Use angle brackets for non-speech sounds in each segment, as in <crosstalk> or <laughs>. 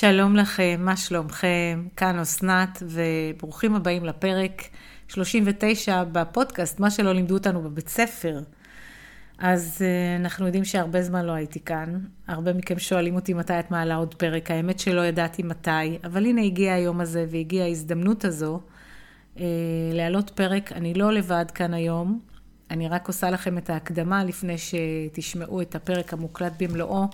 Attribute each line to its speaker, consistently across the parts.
Speaker 1: שלום לכם, מה שלומכם? כאן אסנת, וברוכים הבאים לפרק 39 בפודקאסט, מה שלא לימדו אותנו בבית ספר. אז uh, אנחנו יודעים שהרבה זמן לא הייתי כאן. הרבה מכם שואלים אותי מתי את מעלה עוד פרק. האמת שלא ידעתי מתי, אבל הנה הגיע היום הזה והגיעה ההזדמנות הזו uh, להעלות פרק. אני לא לבד כאן היום, אני רק עושה לכם את ההקדמה לפני שתשמעו את הפרק המוקלט במלואו.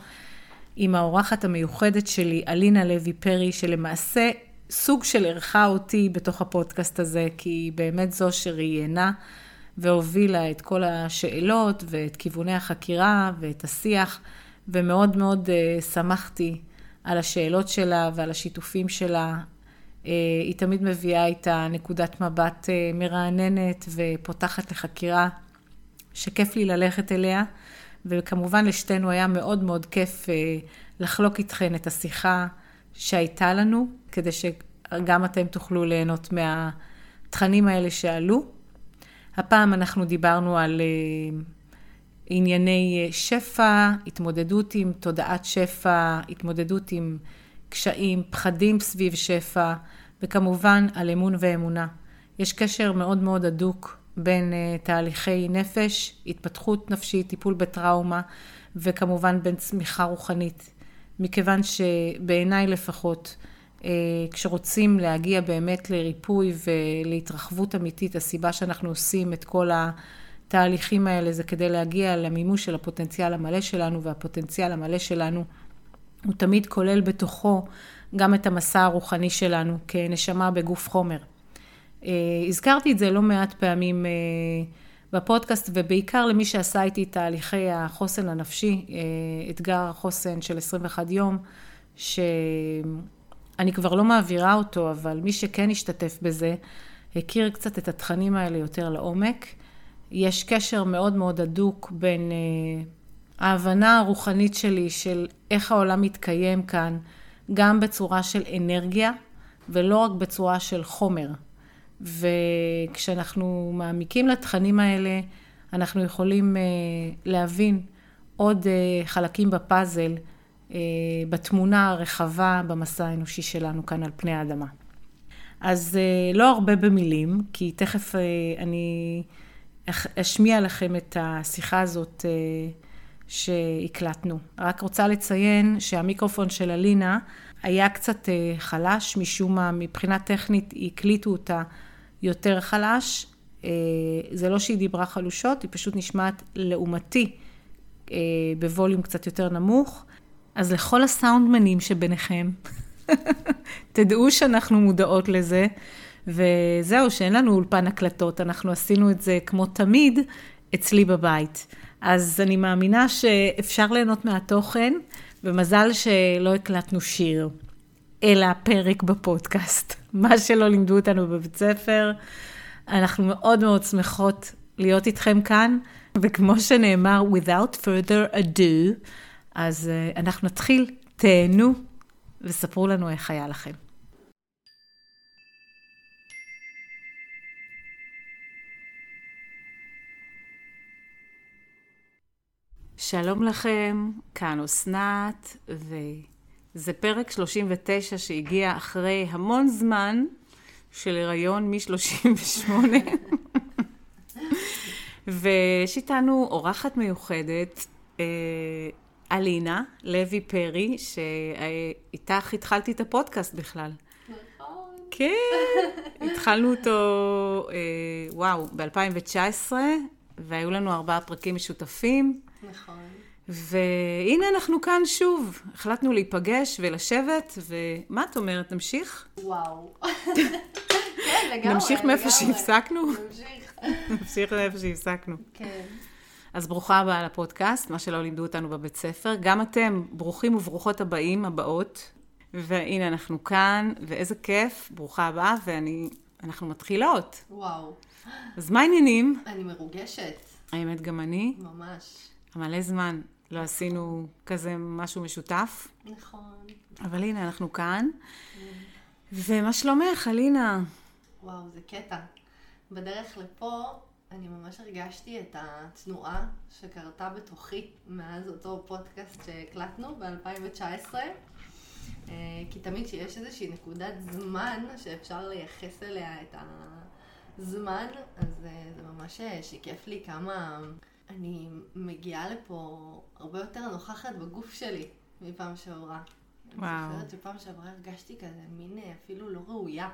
Speaker 1: עם האורחת המיוחדת שלי, אלינה לוי פרי, שלמעשה סוג של אירחה אותי בתוך הפודקאסט הזה, כי היא באמת זו שראיינה והובילה את כל השאלות ואת כיווני החקירה ואת השיח, ומאוד מאוד uh, שמחתי על השאלות שלה ועל השיתופים שלה. Uh, היא תמיד מביאה איתה נקודת מבט uh, מרעננת ופותחת לחקירה שכיף לי ללכת אליה. וכמובן לשתינו היה מאוד מאוד כיף אה, לחלוק איתכן את השיחה שהייתה לנו, כדי שגם אתם תוכלו ליהנות מהתכנים האלה שעלו. הפעם אנחנו דיברנו על אה, ענייני אה, שפע, התמודדות עם תודעת שפע, התמודדות עם קשיים, פחדים סביב שפע, וכמובן על אמון ואמונה. יש קשר מאוד מאוד הדוק בין uh, תהליכי נפש, התפתחות נפשית, טיפול בטראומה, וכמובן בין צמיחה רוחנית. מכיוון שבעיניי לפחות, uh, כשרוצים להגיע באמת לריפוי ולהתרחבות אמיתית, הסיבה שאנחנו עושים את כל התהליכים האלה זה כדי להגיע למימוש של הפוטנציאל המלא שלנו, והפוטנציאל המלא שלנו הוא תמיד כולל בתוכו גם את המסע הרוחני שלנו כנשמה בגוף חומר. Uh, הזכרתי את זה לא מעט פעמים uh, בפודקאסט, ובעיקר למי שעשה איתי תהליכי החוסן הנפשי, uh, אתגר החוסן של 21 יום, שאני כבר לא מעבירה אותו, אבל מי שכן השתתף בזה, הכיר קצת את התכנים האלה יותר לעומק. יש קשר מאוד מאוד הדוק בין uh, ההבנה הרוחנית שלי של איך העולם מתקיים כאן, גם בצורה של אנרגיה, ולא רק בצורה של חומר. וכשאנחנו מעמיקים לתכנים האלה, אנחנו יכולים אה, להבין עוד אה, חלקים בפאזל, אה, בתמונה הרחבה במסע האנושי שלנו כאן על פני האדמה. אז לא הרבה במילים, כי תכף אני אשמיע לכם את השיחה הזאת שהקלטנו. רק רוצה לציין שהמיקרופון של אלינה היה קצת חלש, משום מה מבחינה טכנית הקליטו אותה יותר חלש. אה, זה לא שהיא דיברה חלושות, היא פשוט נשמעת לעומתי אה, בווליום קצת יותר נמוך. אז לכל הסאונדמנים שביניכם, <laughs> תדעו שאנחנו מודעות לזה, וזהו, שאין לנו אולפן הקלטות, אנחנו עשינו את זה כמו תמיד אצלי בבית. אז אני מאמינה שאפשר ליהנות מהתוכן, ומזל שלא הקלטנו שיר, אלא פרק בפודקאסט. <laughs> מה שלא לימדו אותנו בבית ספר. אנחנו מאוד מאוד שמחות להיות איתכם כאן, וכמו שנאמר, without further ado, אז uh, אנחנו נתחיל, תהנו וספרו לנו איך היה לכם. שלום לכם, כאן אסנת, ו... זה פרק 39 שהגיע אחרי המון זמן של הריון מ-38. <laughs> ויש איתנו אורחת מיוחדת, אה, אלינה לוי פרי, שאיתך התחלתי את הפודקאסט בכלל.
Speaker 2: נכון.
Speaker 1: כן, <laughs> התחלנו אותו, אה, וואו, ב-2019, והיו לנו ארבעה פרקים משותפים.
Speaker 2: נכון.
Speaker 1: והנה אנחנו כאן שוב. החלטנו להיפגש ולשבת, ומה את אומרת, נמשיך?
Speaker 2: וואו. <laughs> כן, לגמרי.
Speaker 1: נמשיך מאיפה שהפסקנו?
Speaker 2: נמשיך.
Speaker 1: נמשיך מאיפה שהפסקנו.
Speaker 2: כן.
Speaker 1: אז ברוכה הבאה לפודקאסט, מה שלא לימדו אותנו בבית ספר. גם אתם ברוכים וברוכות הבאים, הבאות. והנה אנחנו כאן, ואיזה כיף, ברוכה הבאה, ואנחנו מתחילות.
Speaker 2: וואו.
Speaker 1: אז מה העניינים?
Speaker 2: אני מרוגשת.
Speaker 1: האמת, גם אני.
Speaker 2: ממש.
Speaker 1: מלא זמן לא עשינו כזה משהו משותף.
Speaker 2: נכון.
Speaker 1: אבל הנה, אנחנו כאן. ומה שלומך, אלינה?
Speaker 2: וואו, זה קטע. בדרך לפה אני ממש הרגשתי את התנועה שקרתה בתוכי מאז אותו פודקאסט שהקלטנו ב-2019. אה, כי תמיד כשיש איזושהי נקודת זמן שאפשר לייחס אליה את הזמן, אז אה, זה ממש אה, שיקף לי כמה אני מגיעה לפה הרבה יותר נוכחת בגוף שלי מפעם שעברה.
Speaker 1: וואו.
Speaker 2: אני זוכרת שפעם שעברה הרגשתי כזה מין אפילו לא ראויה.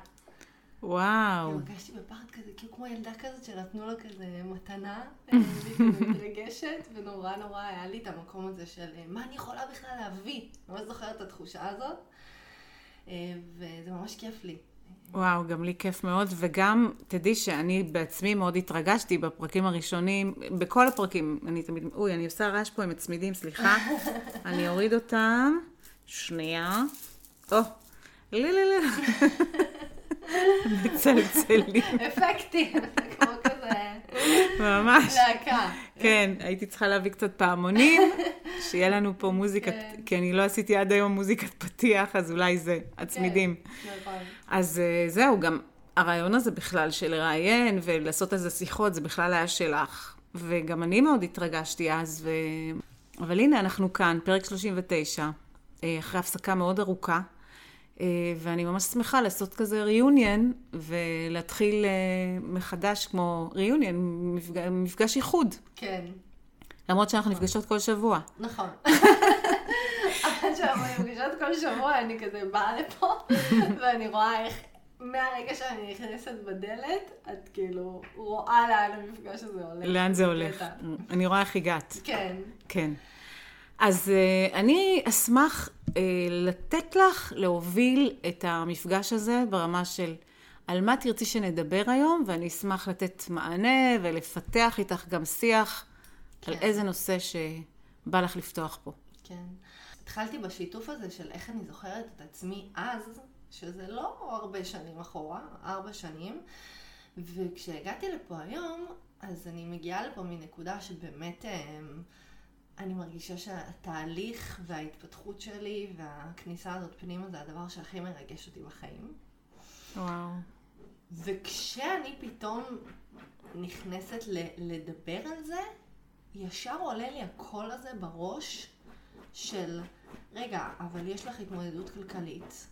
Speaker 1: וואו.
Speaker 2: כאילו הרגשתי בפחד כזה, כאילו כמו ילדה כזאת שנתנו לה כזה מתנה, והיא כזה מתרגשת, ונורא נורא היה לי את המקום הזה של מה אני יכולה בכלל להביא. אני ממש זוכרת את התחושה הזאת, אה, וזה ממש כיף לי.
Speaker 1: וואו, גם לי כיף מאוד, וגם תדעי שאני בעצמי מאוד התרגשתי בפרקים הראשונים, בכל הפרקים, אני תמיד, אוי, אני עושה רעש פה עם הצמידים, סליחה, <laughs> אני אוריד אותם, שנייה, או, לי לי לי, <laughs> מצלצלים,
Speaker 2: אפקטים, כמו
Speaker 1: ממש,
Speaker 2: להקה.
Speaker 1: כן, הייתי צריכה להביא קצת פעמונים, שיהיה לנו פה מוזיקת,
Speaker 2: כן.
Speaker 1: כי אני לא עשיתי עד היום מוזיקת פתיח, אז אולי זה, הצמידים.
Speaker 2: נכון.
Speaker 1: אז אה, זהו, גם הרעיון הזה בכלל של לראיין ולעשות איזה שיחות, זה בכלל היה שלך. וגם אני מאוד התרגשתי אז, ו... אבל הנה, אנחנו כאן, פרק 39, אה, אחרי הפסקה מאוד ארוכה, ואני ממש שמחה לעשות כזה ריוניון, ולהתחיל אה, מחדש כמו ריוניון, מפגש, מפגש איחוד.
Speaker 2: כן,
Speaker 1: למרות שאנחנו נפגשות כל שבוע.
Speaker 2: נכון. עד שאנחנו נפגשות כל שבוע, אני כזה באה לפה, ואני רואה איך מהרגע שאני נכנסת בדלת, את כאילו רואה לאן המפגש הזה הולך.
Speaker 1: לאן זה הולך? אני רואה איך הגעת.
Speaker 2: כן.
Speaker 1: כן. אז uh, אני אשמח uh, לתת לך להוביל את המפגש הזה ברמה של על מה תרצי שנדבר היום, ואני אשמח לתת מענה ולפתח איתך גם שיח
Speaker 2: כן.
Speaker 1: על איזה נושא שבא לך לפתוח פה.
Speaker 2: כן. התחלתי בשיתוף הזה של איך אני זוכרת את עצמי אז, שזה לא הרבה שנים אחורה, ארבע שנים, וכשהגעתי לפה היום, אז אני מגיעה לפה מנקודה שבאמת אה, אני מרגישה שהתהליך וההתפתחות שלי והכניסה הזאת פנימה זה הדבר שהכי מרגש אותי בחיים.
Speaker 1: וואו.
Speaker 2: וכשאני פתאום נכנסת לדבר על זה, ישר עולה לי הקול הזה בראש של, רגע, אבל יש לך התמודדות כלכלית,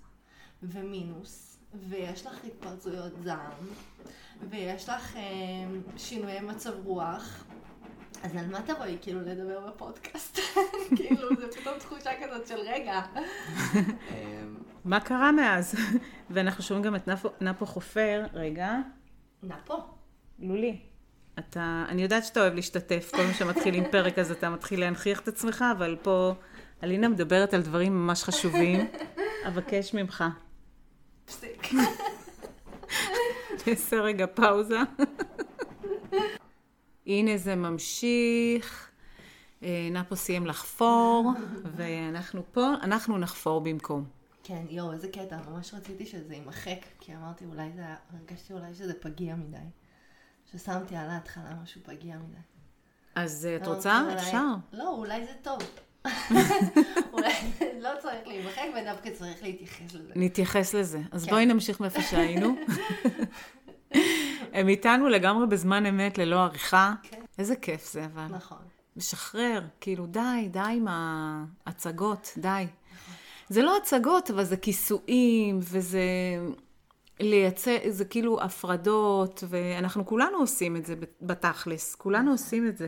Speaker 2: ומינוס, ויש לך התפרצויות זעם, ויש לך אה, שינויי מצב רוח, אז על מה תבואי כאילו לדבר בפודקאסט? <laughs> כאילו, זה פתאום תחושה כזאת של רגע. אה,
Speaker 1: מה קרה מאז? <laughs> ואנחנו שומעים גם את נפו, נפו חופר, רגע,
Speaker 2: נפו.
Speaker 1: לולי. אתה, אני יודעת שאתה אוהב להשתתף, כל פעם שמתחילים פרק אז אתה מתחיל להנכיח את עצמך, אבל פה אלינה מדברת על דברים ממש חשובים. <laughs> אבקש ממך.
Speaker 2: פסיק.
Speaker 1: נעשה רגע פאוזה. הנה זה ממשיך. אה, נפו סיים לחפור, ואנחנו פה, אנחנו נחפור במקום.
Speaker 2: כן, יואו, איזה קטע, ממש רציתי שזה יימחק, כי אמרתי אולי זה, הרגשתי אולי שזה פגיע מדי. ששמתי על ההתחלה משהו פגיע מדי.
Speaker 1: אז אה, את
Speaker 2: לא,
Speaker 1: רוצה?
Speaker 2: אולי-
Speaker 1: אפשר.
Speaker 2: לא, אולי זה טוב. <laughs> אולי <laughs> לא צריך להימחק ודווקא צריך להתייחס לזה.
Speaker 1: נתייחס לזה. אז
Speaker 2: כן.
Speaker 1: בואי נמשיך מאיפה שהיינו. <laughs> הם איתנו לגמרי בזמן אמת, ללא עריכה.
Speaker 2: כן.
Speaker 1: איזה כיף זה, אבל.
Speaker 2: נכון.
Speaker 1: לשחרר, כאילו, די, די עם ההצגות, די. זה לא הצגות, אבל זה כיסויים, וזה לייצא, זה כאילו הפרדות, ואנחנו כולנו עושים את זה בתכלס, כולנו עושים את זה.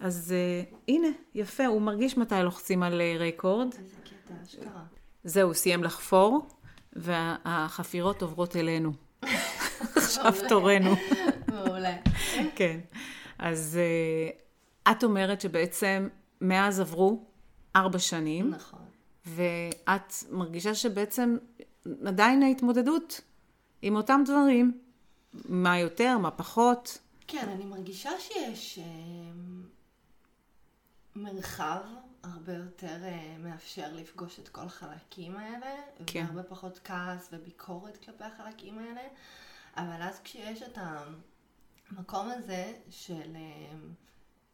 Speaker 1: אז uh, הנה, יפה, הוא מרגיש מתי לוחצים על אה, רקורד.
Speaker 2: איזה קטע, אשכרה.
Speaker 1: זהו, סיים לחפור, והחפירות עוברות אלינו. עכשיו תורנו.
Speaker 2: מעולה.
Speaker 1: כן. אז uh, את אומרת שבעצם מאז עברו ארבע שנים,
Speaker 2: נכון.
Speaker 1: ואת מרגישה שבעצם עדיין ההתמודדות עם אותם דברים, מה יותר, מה פחות.
Speaker 2: כן, אני מרגישה שיש אה, מרחב הרבה יותר אה, מאפשר לפגוש את כל החלקים האלה,
Speaker 1: כן.
Speaker 2: והרבה פחות כעס וביקורת כלפי החלקים האלה, אבל אז כשיש את המקום הזה של אה,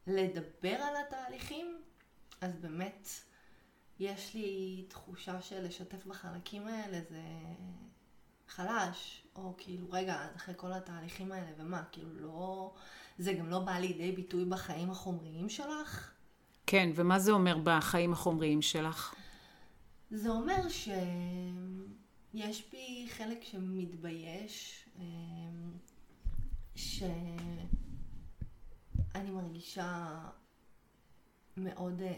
Speaker 2: לדבר על התהליכים, אז באמת יש לי תחושה של לשתף בחלקים האלה זה חלש, או כאילו, רגע, אחרי כל התהליכים האלה, ומה, כאילו לא... זה גם לא בא לידי ביטוי בחיים החומריים שלך?
Speaker 1: כן, ומה זה אומר בחיים החומריים שלך?
Speaker 2: זה אומר שיש בי חלק שמתבייש, אה, שאני מרגישה מאוד, אה,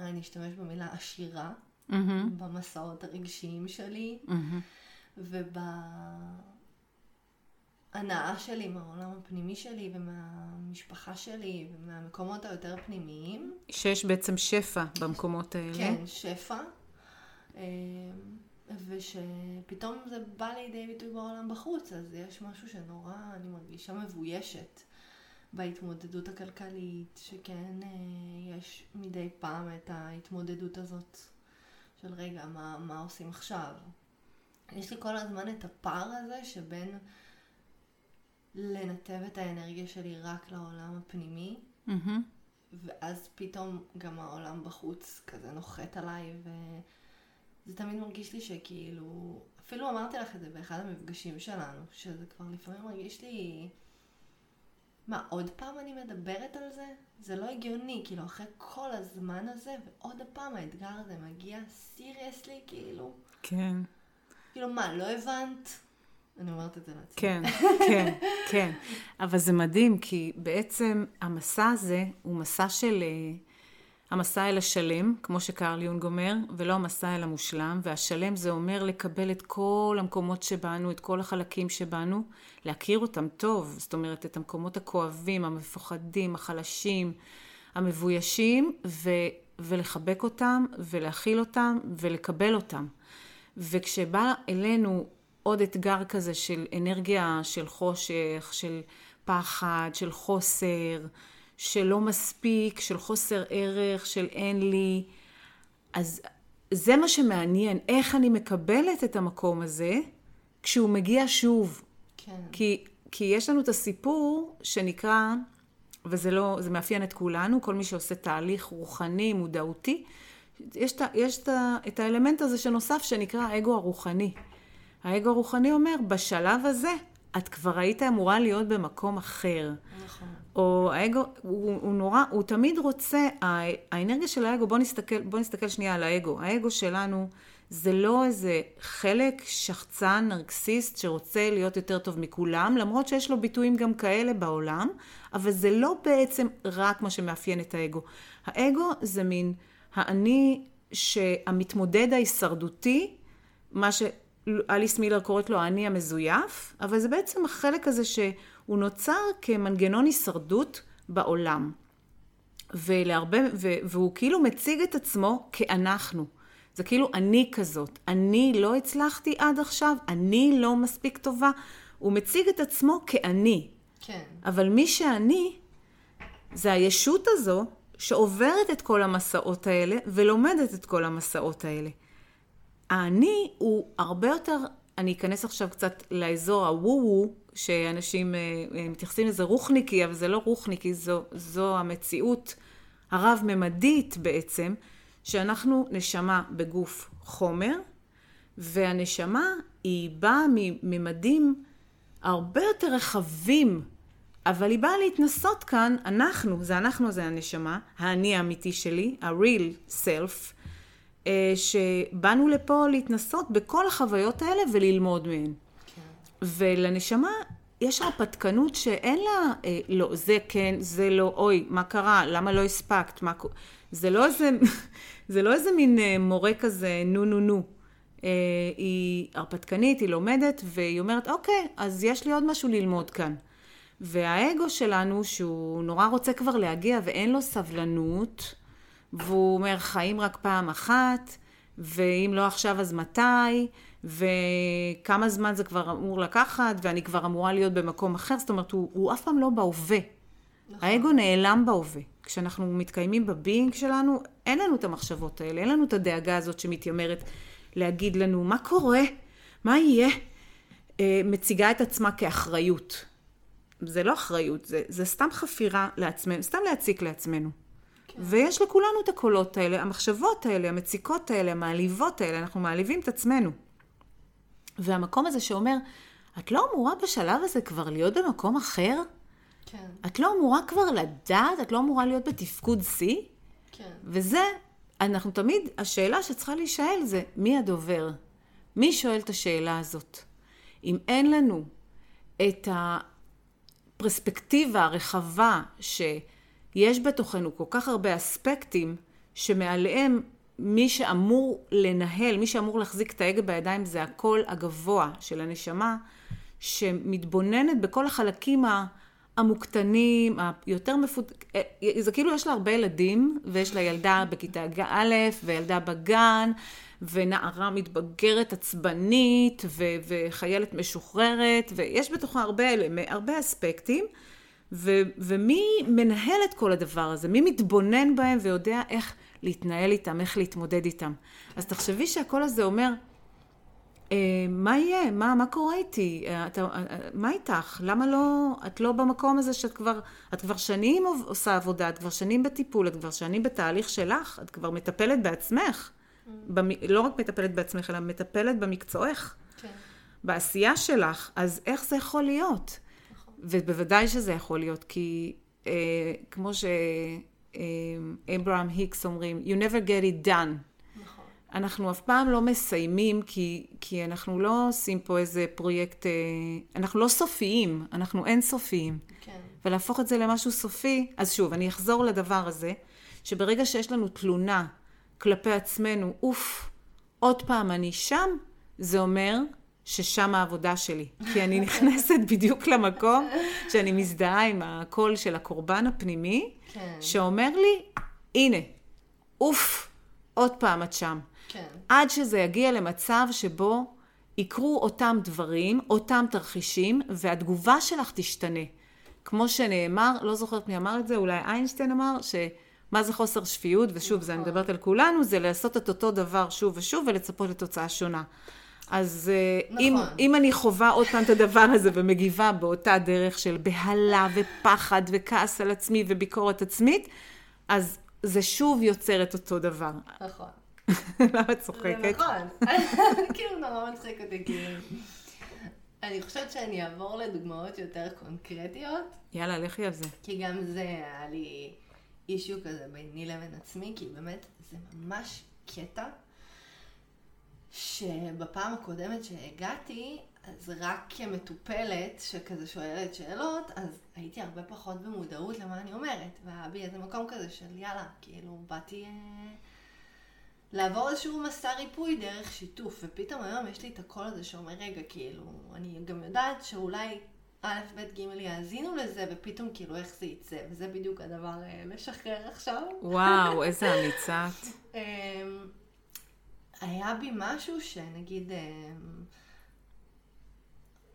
Speaker 2: אני אשתמש במילה עשירה,
Speaker 1: Mm-hmm.
Speaker 2: במסעות הרגשיים שלי,
Speaker 1: Mm-hmm.
Speaker 2: ובהנאה שלי מהעולם הפנימי שלי ומהמשפחה שלי ומהמקומות היותר פנימיים.
Speaker 1: שיש בעצם שפע במקומות האלה.
Speaker 2: כן, שפע. אה, ושפתאום זה בא לידי ביטוי בעולם בחוץ, אז יש משהו שנורא, אני מרגישה מבוישת בהתמודדות הכלכלית, שכן אה, יש מדי פעם את ההתמודדות הזאת של רגע, מה, מה עושים עכשיו? יש לי כל הזמן את הפער הזה שבין לנתב את האנרגיה שלי רק לעולם הפנימי,
Speaker 1: Mm-hmm.
Speaker 2: ואז פתאום גם העולם בחוץ כזה נוחת עליי, וזה תמיד מרגיש לי שכאילו, אפילו אמרתי לך את זה באחד המפגשים שלנו, שזה כבר לפעמים מרגיש לי, מה, עוד פעם אני מדברת על זה? זה לא הגיוני, כאילו, אחרי כל הזמן הזה, ועוד פעם האתגר הזה מגיע סיריאסלי, כאילו,
Speaker 1: כן.
Speaker 2: כאילו, מה, לא הבנת? אני אומרת את זה לעצמי.
Speaker 1: כן, <laughs> כן, כן. אבל זה מדהים, כי בעצם המסע הזה הוא מסע של... אה, המסע אל השלם, כמו שקרל יונג אומר, ולא המסע אל המושלם, והשלם זה אומר לקבל את כל המקומות שבנו, את כל החלקים שבנו, להכיר אותם טוב, זאת אומרת, את המקומות הכואבים, המפוחדים, החלשים, המבוישים, ו, ולחבק אותם, ולהכיל אותם, ולקבל אותם. וכשבא אלינו עוד אתגר כזה של אנרגיה של חושך, של פחד, של חוסר, של לא מספיק, של חוסר ערך, של אין לי, אז זה מה שמעניין, איך אני מקבלת את המקום הזה כשהוא מגיע שוב.
Speaker 2: כן.
Speaker 1: כי, כי יש לנו את הסיפור שנקרא, וזה לא, זה מאפיין את כולנו, כל מי שעושה תהליך רוחני, מודעותי, יש, ה- יש ה- את האלמנט הזה שנוסף שנקרא האגו הרוחני. האגו הרוחני אומר, בשלב הזה את כבר היית אמורה להיות במקום אחר.
Speaker 2: נכון.
Speaker 1: או האגו, הוא, הוא נורא, הוא תמיד רוצה, הא- האנרגיה של האגו, בוא נסתכל, בוא נסתכל שנייה על האגו. האגו שלנו זה לא איזה חלק שחצן, נרקסיסט, שרוצה להיות יותר טוב מכולם, למרות שיש לו ביטויים גם כאלה בעולם, אבל זה לא בעצם רק מה שמאפיין את האגו. האגו זה מין האני שהמתמודד ההישרדותי, מה שאליס מילר קוראת לו האני המזויף, אבל זה בעצם החלק הזה שהוא נוצר כמנגנון הישרדות בעולם. ולהרבה, ו, והוא כאילו מציג את עצמו כאנחנו. זה כאילו אני כזאת. אני לא הצלחתי עד עכשיו, אני לא מספיק טובה. הוא מציג את עצמו כאני.
Speaker 2: כן.
Speaker 1: אבל מי שאני, זה הישות הזו שעוברת את כל המסעות האלה ולומדת את כל המסעות האלה. האני הוא הרבה יותר, אני אכנס עכשיו קצת לאזור הוו-וו, שאנשים אה, אה, מתייחסים לזה רוחניקי, אבל זה לא רוחניקי, זו, זו המציאות הרב-ממדית בעצם, שאנחנו נשמה בגוף חומר, והנשמה היא באה מממדים הרבה יותר רחבים, אבל היא באה להתנסות כאן, אנחנו, זה אנחנו, זה הנשמה, האני האמיתי שלי, ה-real self, שבאנו לפה להתנסות בכל החוויות האלה וללמוד מהן.
Speaker 2: כן.
Speaker 1: ולנשמה יש הרפתקנות שאין לה, אה, לא, זה כן, זה לא, אוי, מה קרה, למה לא הספקת, מה, קו-" זה לא איזה, <laughs> זה לא איזה מין אה, מורה כזה, נו נו נו. אה, היא הרפתקנית, היא לומדת, והיא אומרת, אוקיי, אז יש לי עוד משהו ללמוד כאן. והאגו שלנו, שהוא נורא רוצה כבר להגיע ואין לו סבלנות, והוא אומר, חיים רק פעם אחת, ואם לא עכשיו אז מתי, וכמה זמן זה כבר אמור לקחת, ואני כבר אמורה להיות במקום אחר, זאת אומרת, הוא, הוא אף פעם לא בהווה.
Speaker 2: נכון.
Speaker 1: האגו נעלם בהווה. כשאנחנו מתקיימים בביינג שלנו, אין לנו את המחשבות האלה, אין לנו את הדאגה הזאת שמתיימרת להגיד לנו מה קורה, מה יהיה. אה, מציגה את עצמה כאחריות. זה לא אחריות, זה, זה סתם חפירה לעצמנו, סתם להציק לעצמנו. ויש לכולנו את הקולות האלה, המחשבות האלה, המציקות האלה, המעליבות האלה, אנחנו מעליבים את עצמנו. והמקום הזה שאומר, את לא אמורה בשלב הזה כבר להיות במקום אחר?
Speaker 2: כן.
Speaker 1: את לא אמורה כבר לדעת? את לא אמורה להיות בתפקוד שיא?
Speaker 2: כן.
Speaker 1: וזה אנחנו תמיד, השאלה שצריכה להישאל זה, מי הדובר? מי שואל את השאלה הזאת? אם אין לנו את הפרספקטיבה הרחבה שיש בתוכנו כל כך הרבה אספקטים, שמעליהם מי שאמור לנהל, מי שאמור להחזיק את ההגה בידיים זה הקול הגבוה של הנשמה, שמתבוננת בכל החלקים המוקטנים, היותר מפות... אה, זה כאילו יש לה הרבה ילדים, ויש לה ילדה בכיתה א', וילדה בגן, ונערה מתבגרת עצבנית, ו... וחיילת משוחררת, ויש בתוכה הרבה, הרבה אספקטים. ו... ומי מנהל את כל הדבר הזה? מי מתבונן בהם ויודע איך להתנהל איתם, איך להתמודד איתם? אז תחשבי שהקול הזה אומר, אה, מה יהיה? מה, מה קורה איתי? אה, אתה, אה, מה איתך? למה לא, את לא במקום הזה שאת כבר, את כבר שנים עושה עבודה, את כבר שנים בטיפול, את כבר שנים בתהליך שלך, את כבר מטפלת בעצמך. Mm. במ, לא רק מטפלת בעצמך, אלא מטפלת במקצועך. כן. בעשייה שלך, אז איך זה יכול להיות? נכון. ובוודאי שזה יכול להיות, כי אה, כמו שאברהם היקס אומרים, you never get it done. אנחנו אף פעם לא מסיימים, כי, כי אנחנו לא עושים פה איזה פרויקט, אה, אנחנו לא סופיים, אנחנו אין סופיים. כן. ולהפוך את זה למשהו סופי, אז שוב, אני אחזור לדבר הזה, שברגע שיש לנו תלונה כלפי עצמנו, אוף, עוד פעם אני שם, זה אומר ששם העבודה שלי. כי אני נכנסת בדיוק למקום שאני מזדהה עם הקול של הקורבן הפנימי, כן. שאומר לי, הנה, אוף, עוד פעם את שם. כן. עד שזה יגיע למצב שבו יקרו אותם דברים, אותם תרחישים, והתגובה שלך תשתנה. כמו שנאמר, לא זוכרת מי אמר את זה, אולי איינשטיין אמר, שמה זה חוסר שפיות, ושוב, זה אני נכון. מדברת על כולנו, זה לעשות את אותו דבר שוב ושוב ולצפות לתוצאה שונה. אז אה, נכון. אם, אם אני חווה עוד פעם את הדבר הזה ומגיבה באותה דרך של בהלה ופחד וכעס על עצמי וביקורת עצמית, אז זה שוב יוצר את אותו דבר.
Speaker 2: נכון. <laughs>
Speaker 1: למה את צוחקת?
Speaker 2: זה נכון. <laughs> כאילו נורא מצחיק אותי, כאילו. אני חושבת שאני אעבור לדוגמאות יותר קונקרטיות.
Speaker 1: יאללה, לכי על זה.
Speaker 2: כי גם זה היה לי אישיו כזה ביני לבין עצמי, כי באמת זה ממש קטע שבפעם הקודמת שהגעתי, אז רק כמטופלת שכזה שואלת שאלות, אז הייתי הרבה פחות במודעות למה אני אומרת. והיה בי איזה מקום כזה של יאללה, כאילו באתי... אה... לעבור איזשהו מסע ריפוי דרך שיתוף, ופתאום היום יש לי את הקול הזה שאומר, רגע, כאילו, אני גם יודעת שאולי א', ב', ג' יאזינו לזה, ופתאום כאילו איך זה יצא, וזה בדיוק הדבר אה, לשחרר עכשיו.
Speaker 1: וואו, איזה אמיצה <laughs>
Speaker 2: אמ, היה בי משהו שנגיד, אמ,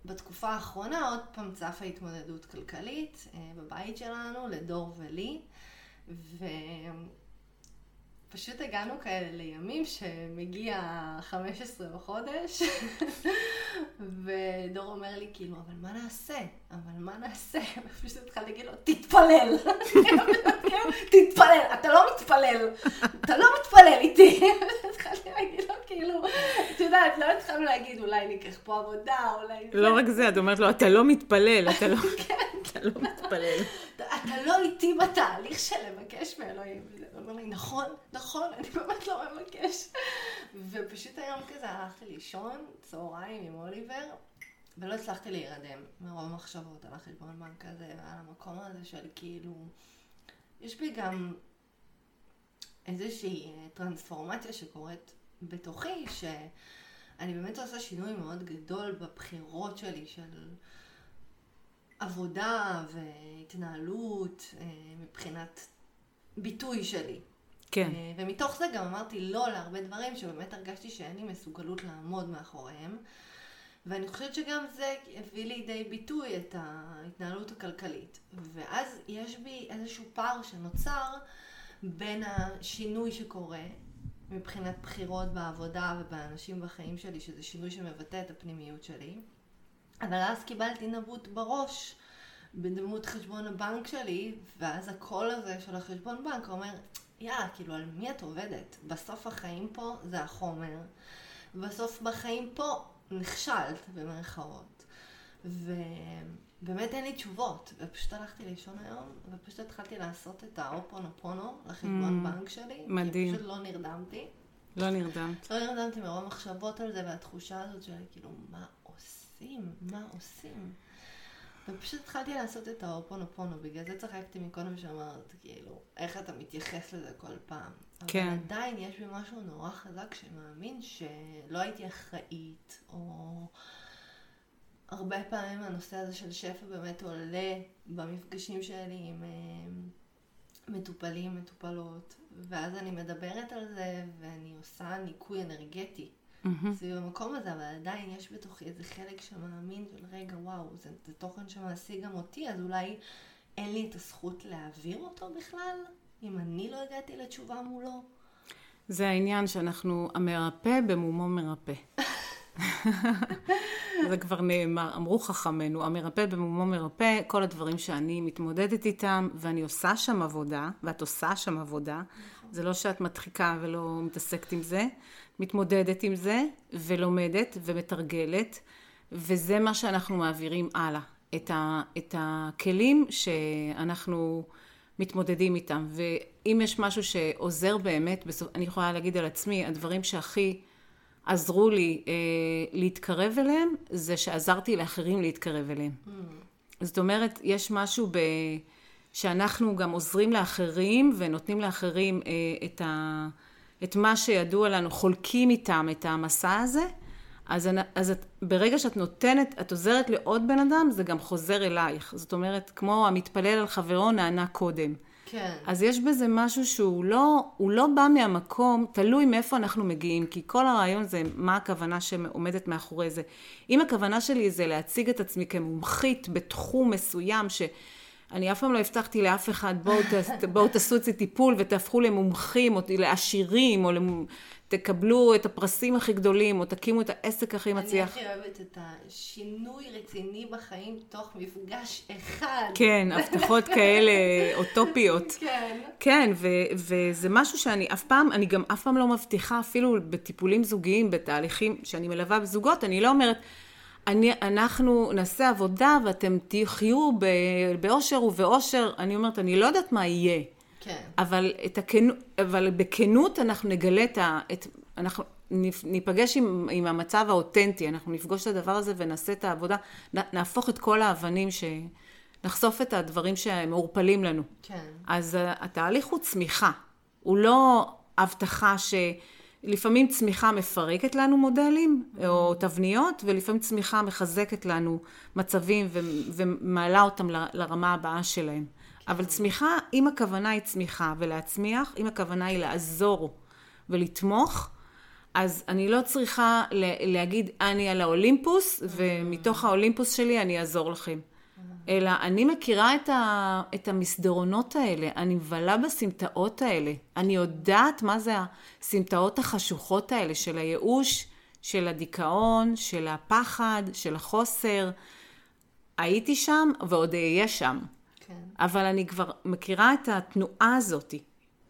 Speaker 2: בתקופה האחרונה עוד פעם צפה התמודדות כלכלית אה, בבית שלנו, לדור ולי, ו... פשוט הגענו כאלה לימים שמגיע 15 בחודש, <laughs> ודור אומר לי, כאילו, אבל מה נעשה? אבל מה נעשה? <laughs> ופשוט התחלתי להגיד לו, תתפלל. <laughs> תתפלל, אתה לא מתפלל. אתה לא מתפלל איתי. התחלתי להגיד לו, כאילו, את יודעת, לא התחלנו להגיד, אולי ניקח פה עבודה, אולי...
Speaker 1: לא רק זה, את אומרת לו, אתה לא מתפלל, אתה לא, כן. לא מתפלל.
Speaker 2: אתה לא איתי בתהליך של לבקש מאלוהים. הוא אומר לי, נכון, נכון, אני באמת לא מבקש. ופשוט היום כזה הלכתי לישון, צהריים עם אוליבר, ולא הצלחתי להירדם מרוב מחשבות על החשבון בנק הזה ועל המקום הזה של כאילו... יש בי גם איזושהי טרנספורמציה שקורית בתוכי, שאני באמת עושה שינוי מאוד גדול בבחירות שלי של עבודה והתנהלות אה, מבחינת ביטוי שלי.
Speaker 1: כן.
Speaker 2: אה, ומתוך זה גם אמרתי לא להרבה דברים שבאמת הרגשתי שאין לי מסוגלות לעמוד מאחוריהם. ואני חושבת שגם זה הביא לידי ביטוי את ההתנהלות הכלכלית. ואז יש בי איזשהו פער שנוצר בין השינוי שקורה מבחינת בחירות בעבודה ובאנשים בחיים שלי, שזה שינוי שמבטא את הפנימיות שלי. אבל אז קיבלתי נבוט בראש בדמות חשבון הבנק שלי, ואז הקול הזה של החשבון בנק אומר, יאללה, כאילו, על מי את עובדת? בסוף החיים פה זה החומר, בסוף בחיים פה נכשלת, במרכאות. ו... באמת אין לי תשובות, ופשוט הלכתי לישון היום, ופשוט התחלתי לעשות את האופונופונו לחשבון בנק שלי.
Speaker 1: Mm. מדהים.
Speaker 2: כי פשוט לא נרדמתי.
Speaker 1: לא נרדמת.
Speaker 2: לא נרדמתי מרוב מחשבות על זה, והתחושה הזאת של כאילו, מה עושים? מה עושים? ופשוט התחלתי לעשות את האופונופונו, בגלל זה צחקתי מקודם שאמרת, כאילו, איך אתה מתייחס לזה כל פעם.
Speaker 1: כן.
Speaker 2: אבל עדיין יש בי משהו נורא חזק שמאמין שלא הייתי אחראית, או... הרבה פעמים הנושא הזה של שפע באמת עולה במפגשים שלי עם אה, מטופלים, מטופלות, ואז אני מדברת על זה ואני עושה ניקוי אנרגטי סביב המקום הזה, אבל עדיין יש בתוכי איזה חלק שמאמין של רגע, וואו, זה, זה תוכן שמעסיק גם אותי, אז אולי אין לי את הזכות להעביר אותו בכלל, אם אני לא הגעתי לתשובה מולו.
Speaker 1: זה העניין שאנחנו, המרפא במומו מרפא. <laughs> זה כבר נאמר, אמרו חכמינו, המרפא במומו מרפא, כל הדברים שאני מתמודדת איתם, ואני עושה שם עבודה, ואת עושה שם עבודה, זה לא שאת מדחיקה ולא מתעסקת עם זה, מתמודדת עם זה, ולומדת ומתרגלת, וזה מה שאנחנו מעבירים הלאה, את, ה, את הכלים שאנחנו מתמודדים איתם, ואם יש משהו שעוזר באמת, בסוף, אני יכולה להגיד על עצמי, הדברים שהכי עזרו לי אה, להתקרב אליהם, זה שעזרתי לאחרים להתקרב אליהם. Mm. זאת אומרת, יש משהו ב... שאנחנו גם עוזרים לאחרים ונותנים לאחרים אה, את, ה... את מה שידוע לנו, חולקים איתם את המסע הזה, אז, אז את, ברגע שאת נותנת, את עוזרת לעוד בן אדם, זה גם חוזר אלייך. זאת אומרת, כמו המתפלל על חברו נענה קודם.
Speaker 2: כן.
Speaker 1: אז יש בזה משהו שהוא לא, הוא לא בא מהמקום, תלוי מאיפה אנחנו מגיעים, כי כל הרעיון זה מה הכוונה שעומדת מאחורי זה. אם הכוונה שלי זה להציג את עצמי כמומחית בתחום מסוים, שאני אף פעם לא הבטחתי לאף אחד, בואו, ת, <laughs> בואו תעשו את זה טיפול ותהפכו למומחים, או לעשירים, או למ... תקבלו את הפרסים הכי גדולים, או תקימו את העסק הכי מצליח.
Speaker 2: אני הכי אוהבת את השינוי רציני בחיים תוך מפגש אחד.
Speaker 1: כן, הבטחות כאלה <laughs> אוטופיות.
Speaker 2: כן.
Speaker 1: כן, ו- וזה משהו שאני אף פעם, אני גם אף פעם לא מבטיחה, אפילו בטיפולים זוגיים, בתהליכים שאני מלווה בזוגות, אני לא אומרת, אני, אנחנו נעשה עבודה ואתם תחיו באושר ובאושר, אני אומרת, אני לא יודעת מה יהיה.
Speaker 2: כן.
Speaker 1: אבל, את הכנו, אבל בכנות אנחנו נגלה את ה... את, אנחנו ניפגש עם, עם המצב האותנטי, אנחנו נפגוש את הדבר הזה ונעשה את העבודה, נהפוך את כל האבנים, ש... נחשוף את הדברים שמעורפלים לנו.
Speaker 2: כן.
Speaker 1: אז התהליך הוא צמיחה, הוא לא הבטחה ש... לפעמים צמיחה מפרקת לנו מודלים או תבניות, ולפעמים צמיחה מחזקת לנו מצבים ומעלה אותם לרמה הבאה שלהם. אבל צמיחה, אם הכוונה היא צמיחה ולהצמיח, אם הכוונה היא לעזור ולתמוך, אז אני לא צריכה להגיד, אני על האולימפוס, ומתוך האולימפוס שלי אני אעזור לכם. אלא אני מכירה את, ה, את המסדרונות האלה, אני מבלה בסמטאות האלה. אני יודעת מה זה הסמטאות החשוכות האלה של הייאוש, של הדיכאון, של הפחד, של החוסר. הייתי שם ועוד אהיה שם.
Speaker 2: כן.
Speaker 1: אבל אני כבר מכירה את התנועה הזאת,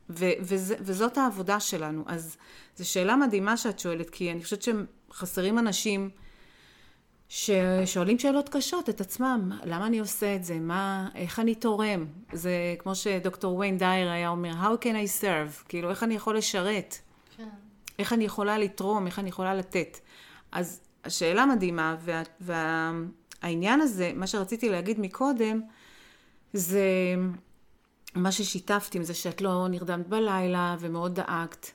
Speaker 1: ו- וזה, וזאת העבודה שלנו. אז זו שאלה מדהימה שאת שואלת, כי אני חושבת שחסרים אנשים ששואלים שאלות קשות את עצמם, למה אני עושה את זה? מה, איך אני תורם? זה כמו שדוקטור ויין דייר היה אומר, How can I serve? כאילו, איך אני יכול לשרת?
Speaker 2: כן.
Speaker 1: איך אני יכולה לתרום? איך אני יכולה לתת? אז השאלה מדהימה, וה, והעניין הזה, מה שרציתי להגיד מקודם, זה מה ששיתפתי עם זה שאת לא נרדמת בלילה ומאוד דאגת.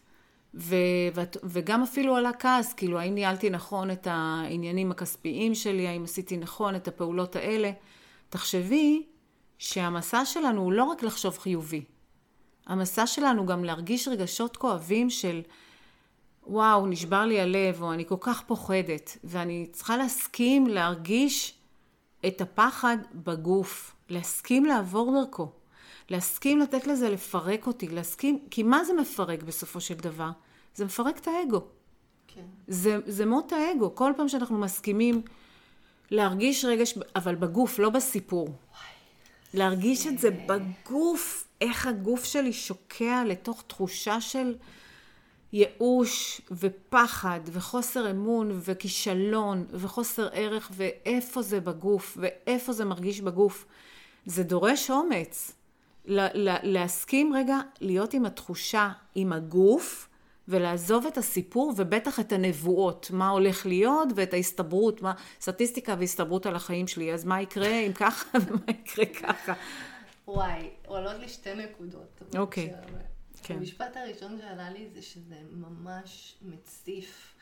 Speaker 1: ו- ואת, וגם אפילו עלה כעס, כאילו האם ניהלתי נכון את העניינים הכספיים שלי, האם עשיתי נכון את הפעולות האלה. תחשבי שהמסע שלנו הוא לא רק לחשוב חיובי. המסע שלנו גם להרגיש רגשות כואבים של וואו, נשבר לי הלב, או אני כל כך פוחדת, ואני צריכה להסכים להרגיש את הפחד בגוף. להסכים לעבור דרכו, להסכים לתת לזה לפרק אותי, להסכים, כי מה זה מפרק בסופו של דבר? זה מפרק את האגו.
Speaker 2: כן.
Speaker 1: זה, זה מות האגו. כל פעם שאנחנו מסכימים להרגיש רגש, אבל בגוף, לא בסיפור. להרגיש את זה בגוף, איך הגוף שלי שוקע לתוך תחושה של ייאוש ופחד וחוסר אמון וכישלון וחוסר ערך ואיפה זה בגוף ואיפה זה מרגיש בגוף. זה דורש אומץ. להסכים רגע להיות עם התחושה, עם הגוף, ולעזוב את הסיפור ובטח את הנבואות, מה הולך להיות ואת ההסתברות, מה, סטטיסטיקה והסתברות על החיים שלי, אז מה יקרה אם ככה <laughs> ומה יקרה ככה.
Speaker 2: וואי, עולות לי שתי נקודות.
Speaker 1: אוקיי.
Speaker 2: כן. המשפט הראשון שעלה לי זה שזה ממש מציף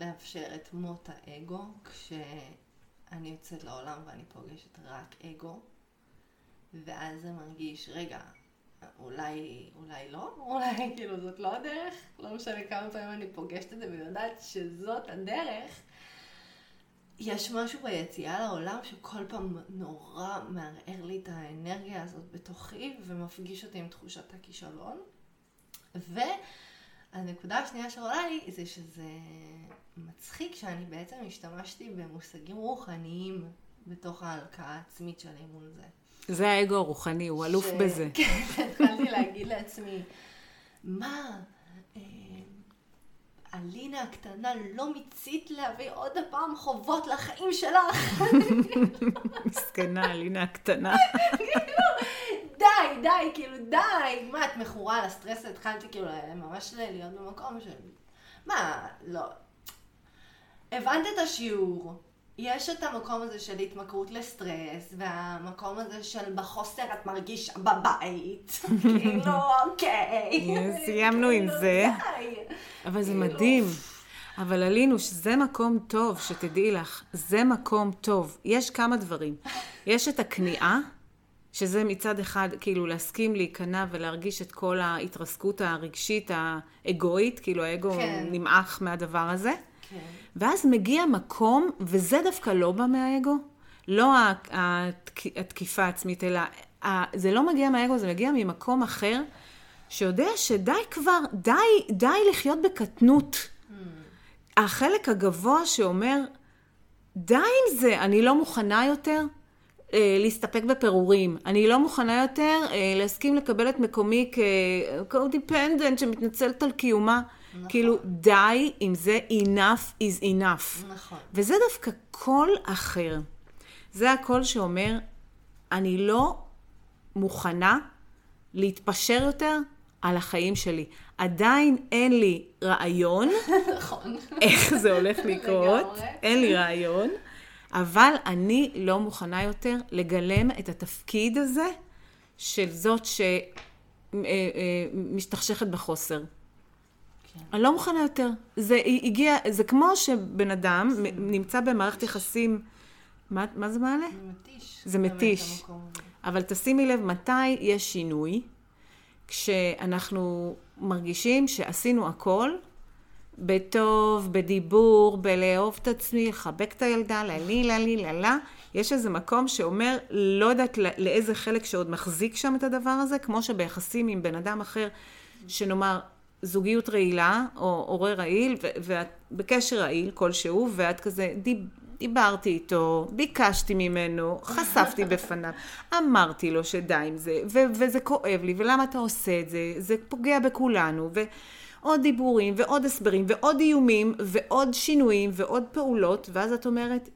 Speaker 2: לאפשר את מות האגו, כשאני יוצאת לעולם ואני פוגשת רק אגו, ואז זה מרגיש, רגע, אולי, אולי לא, אולי <laughs> כאילו זאת לא הדרך, לא משנה כמה פעמים אני פוגשת את זה ויודעת שזאת הדרך. יש משהו ביציאה לעולם שכל פעם נורא מערער לי את האנרגיה הזאת בתוכי ומפגיש אותי עם תחושת הכישלון. והנקודה השנייה שעולה לי זה שזה מצחיק שאני בעצם השתמשתי במושגים רוחניים בתוך ההלקאה העצמית שלי מול זה.
Speaker 1: זה האגו הרוחני, הוא אלוף ש... בזה. <laughs>
Speaker 2: כן, התחלתי להגיד לעצמי, מה, אה, אלינה הקטנה לא מיצית להביא עוד פעם חובות לחיים שלך? <laughs>
Speaker 1: מסכנה, אלינה הקטנה.
Speaker 2: כאילו, די, די, כאילו, די. מה, את מכורה על הסטרס? התחלתי כאילו ממש להיות במקום של... מה, לא. הבנת את השיעור. יש את המקום הזה של התמכרות לסטרס, והמקום הזה של בחוסר את מרגיש בבית. <laughs> כאילו, אוקיי.
Speaker 1: סיימנו עם כאילו, זה. אבל זה כאילו, מדהים. אבל עלינו, שזה מקום טוב, שתדעי לך, זה מקום טוב. יש כמה דברים. יש את הכניעה, שזה מצד אחד, כאילו, להסכים להיכנע ולהרגיש את כל ההתרסקות הרגשית האגואית, כאילו האגו כן. נמעך מהדבר הזה. כן. ואז מגיע מקום, וזה דווקא לא בא מהאגו, לא התקיפה העצמית, אלא זה לא מגיע מהאגו, זה מגיע ממקום אחר, שיודע שדי כבר, די, די לחיות בקטנות. החלק הגבוה שאומר, די עם זה, אני לא מוכנה יותר. אה, להסתפק בפירורים. אני לא מוכנה יותר אה, להסכים לקבל את מקומי כ-co-dependent שמתנצלת על קיומה. נכון. כאילו, די עם זה, enough is enough.
Speaker 2: נכון.
Speaker 1: וזה דווקא קול אחר. זה הקול שאומר, אני לא מוכנה להתפשר יותר על החיים שלי. עדיין אין לי רעיון <laughs>
Speaker 2: נכון.
Speaker 1: איך זה הולך <laughs> לקרות. אין לי רעיון. אבל אני לא מוכנה יותר לגלם את התפקיד הזה של זאת שמשתכשכת בחוסר. כן. אני לא מוכנה יותר. זה הגיע, זה כמו שבן אדם נמצא במערכת יחסים, מה, מה זה מעלה?
Speaker 2: זה מתיש.
Speaker 1: זה מתיש. אבל תשימי לב מתי יש שינוי, כשאנחנו מרגישים שעשינו הכל, בטוב, בדיבור, בלאהוב את עצמי, לחבק את הילדה, ללי, ללי, ללה. יש איזה מקום שאומר, לא יודעת לאיזה חלק שעוד מחזיק שם את הדבר הזה, כמו שביחסים עם בן אדם אחר, שנאמר, זוגיות רעילה, או הורה רעיל, ואת בקשר רעיל כלשהו, ואת כזה, דיב, דיברתי איתו, ביקשתי ממנו, חשפתי בפניו, אמרתי לו שדי עם זה, ו- וזה כואב לי, ולמה אתה עושה את זה, זה פוגע בכולנו, ו... עוד דיבורים ועוד הסברים ועוד איומים ועוד שינויים ועוד פעולות, ואז את אומרת,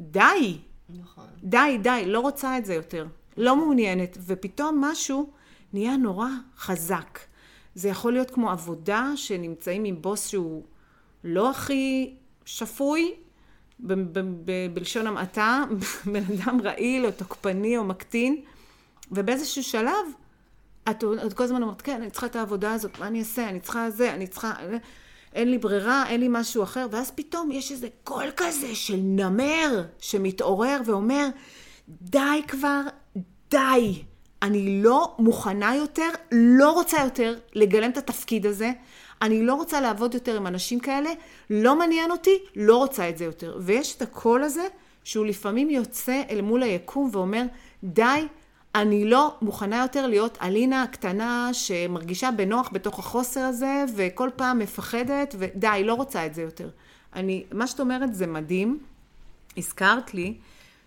Speaker 1: די.
Speaker 2: נכון.
Speaker 1: די, די, לא רוצה את זה יותר. לא מעוניינת. ופתאום משהו נהיה נורא חזק. זה יכול להיות כמו עבודה שנמצאים עם בוס שהוא לא הכי שפוי, ב- ב- ב- בלשון המעטה, <laughs> בן אדם רעיל או תוקפני או מקטין, ובאיזשהו שלב את, את כל הזמן אומרת, כן, אני צריכה את העבודה הזאת, מה אני אעשה? אני צריכה זה, אני צריכה... אין לי ברירה, אין לי משהו אחר, ואז פתאום יש איזה קול כזה של נמר שמתעורר ואומר, די כבר, די. אני לא מוכנה יותר, לא רוצה יותר לגלם את התפקיד הזה. אני לא רוצה לעבוד יותר עם אנשים כאלה, לא מעניין אותי, לא רוצה את זה יותר. ויש את הקול הזה, שהוא לפעמים יוצא אל מול היקום ואומר, די, אני לא מוכנה יותר להיות אלינה הקטנה שמרגישה בנוח בתוך החוסר הזה, וכל פעם מפחדת, ודי, לא רוצה את זה יותר. אני, מה שאת אומרת זה מדהים. הזכרת לי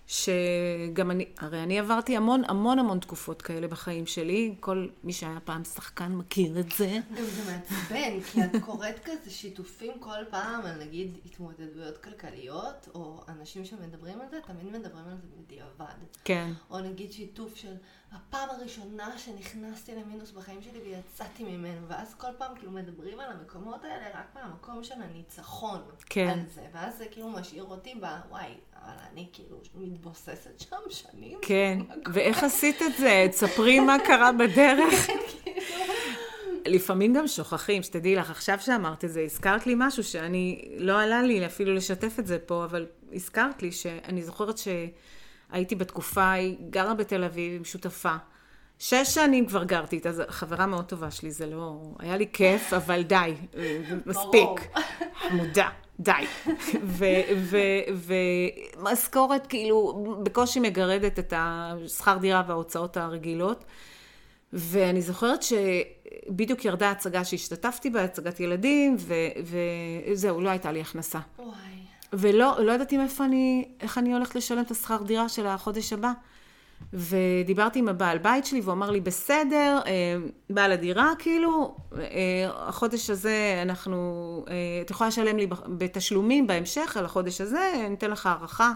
Speaker 1: שגם אני, הרי אני עברתי המון המון המון תקופות כאלה בחיים שלי, כל מי שהיה פעם שחקן מכיר את זה.
Speaker 2: גם זה מעצבן, כי את קוראת כזה שיתופים כל פעם על נגיד התמודדויות כלכליות, או אנשים שמדברים על זה, תמיד מדברים על זה בדיעבד.
Speaker 1: כן.
Speaker 2: או נגיד שיתוף של הפעם הראשונה שנכנסתי למינוס בחיים שלי ויצאתי ממנו, ואז כל פעם כאילו מדברים על המקומות האלה רק מהמקום של הניצחון.
Speaker 1: כן.
Speaker 2: על זה, ואז זה כאילו משאיר אותי ב... וואי, אבל אני כאילו מתבוססת שם שנים.
Speaker 1: כן, ואיך עשית את זה? תספרי מה קרה בדרך. <laughs> לפעמים גם שוכחים, שתדעי לך, עכשיו שאמרת את זה, הזכרת לי משהו שאני, לא עלה לי אפילו לשתף את זה פה, אבל הזכרת לי שאני זוכרת שהייתי בתקופה, היא גרה בתל אביב עם שותפה. שש שנים כבר גרתי איתה, זו חברה מאוד טובה שלי, זה לא... היה לי כיף, <laughs> אבל די, מספיק. חמודה, די. ומשכורת כאילו בקושי מגרדת את השכר דירה וההוצאות הרגילות. ואני זוכרת שבדיוק ירדה הצגה שהשתתפתי בה, הצגת ילדים, וזהו, לא הייתה לי הכנסה.
Speaker 2: וואי.
Speaker 1: ולא לא ידעתי מאיפה אני, איך אני הולכת לשלם את השכר דירה של החודש הבא. ודיברתי עם הבעל בית שלי, והוא אמר לי, בסדר, אה, בעל הדירה, כאילו, אה, החודש הזה אנחנו, אה, את יכולה לשלם לי בתשלומים בהמשך על החודש הזה, אני אתן לך הערכה.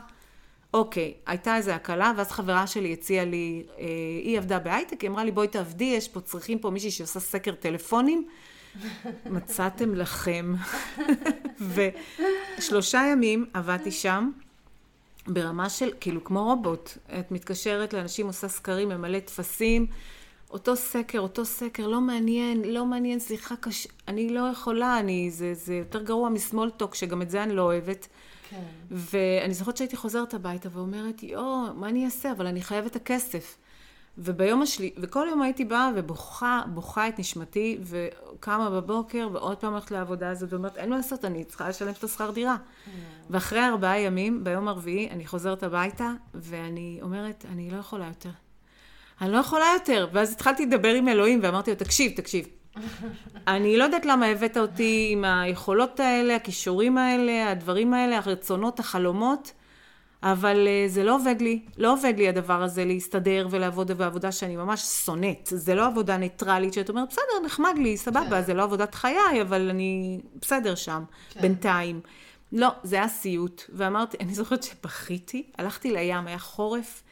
Speaker 1: אוקיי, הייתה איזו הקלה, ואז חברה שלי הציעה לי, היא עבדה בהייטק, היא אמרה לי, בואי תעבדי, יש פה, צריכים פה מישהי שעושה סקר טלפונים. מצאתם לכם. ושלושה ימים עבדתי שם. ברמה של, כאילו, כמו רובוט. את מתקשרת לאנשים, עושה סקרים, ממלא טפסים. אותו סקר, אותו סקר, לא מעניין, לא מעניין, סליחה קשה, אני לא יכולה, אני, זה, זה יותר גרוע מסמולטוק, שגם את זה אני לא אוהבת. כן. ואני זוכרת שהייתי חוזרת הביתה ואומרת, יואו, מה אני אעשה? אבל אני חייבת הכסף. וביום השלי, וכל יום הייתי באה ובוכה, בוכה את נשמתי, וקמה בבוקר, ועוד פעם הולכת לעבודה הזאת, ואומרת, אין מה לעשות, אני צריכה לשלם את השכר דירה. Mm. ואחרי ארבעה ימים, ביום הרביעי, אני חוזרת הביתה, ואני אומרת, אני לא יכולה יותר. אני לא יכולה יותר. ואז התחלתי לדבר עם אלוהים, ואמרתי לו, תקשיב, תקשיב. <laughs> אני לא יודעת למה הבאת אותי עם היכולות האלה, הכישורים האלה, הדברים האלה, הרצונות, החלומות. אבל uh, זה לא עובד לי, לא עובד לי הדבר הזה להסתדר ולעבוד בעבודה שאני ממש שונאת. זה לא עבודה ניטרלית שאת אומרת, בסדר, נחמד לי, סבבה, כן. זה לא עבודת חיי, אבל אני בסדר שם, כן. בינתיים. לא, זה היה סיוט. ואמרתי, אני זוכרת שבכיתי, הלכתי לים, היה חורף,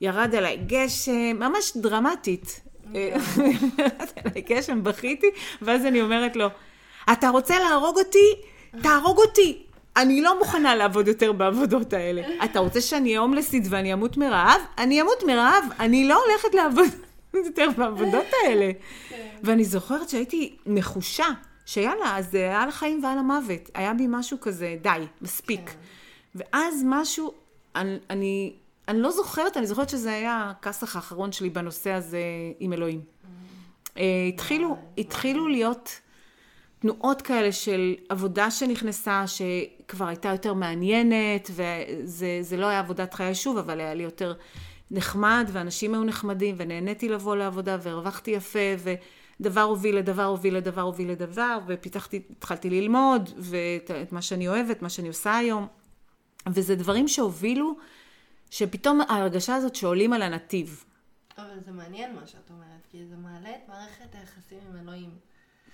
Speaker 1: ירד עליי גשם, ממש דרמטית. <laughs> ירד עליי גשם, בכיתי, ואז אני אומרת לו, אתה רוצה להרוג אותי? תהרוג אותי. אני לא מוכנה לעבוד יותר בעבודות האלה. אתה רוצה שאני אהיה הומלסית ואני אמות מרעב? אני אמות מרעב, אני לא הולכת לעבוד <laughs> יותר בעבודות האלה. כן. ואני זוכרת שהייתי נחושה, שיאללה, אז זה היה על החיים ועל המוות. היה בי משהו כזה, די, מספיק. כן. ואז משהו, אני, אני, אני לא זוכרת, אני זוכרת שזה היה הכסח האחרון שלי בנושא הזה עם אלוהים. Mm. אה, התחילו, התחילו להיות... תנועות כאלה של עבודה שנכנסה, שכבר הייתה יותר מעניינת, וזה לא היה עבודת חיי שוב, אבל היה לי יותר נחמד, ואנשים היו נחמדים, ונהניתי לבוא לעבודה, והרווחתי יפה, ודבר הוביל לדבר הוביל לדבר הוביל לדבר, ופיתחתי, התחלתי ללמוד, ואת מה שאני אוהבת, מה שאני עושה היום. וזה דברים שהובילו, שפתאום ההרגשה הזאת שעולים על הנתיב.
Speaker 2: אבל זה מעניין מה שאת אומרת, כי זה מעלה את מערכת היחסים עם אלוהים.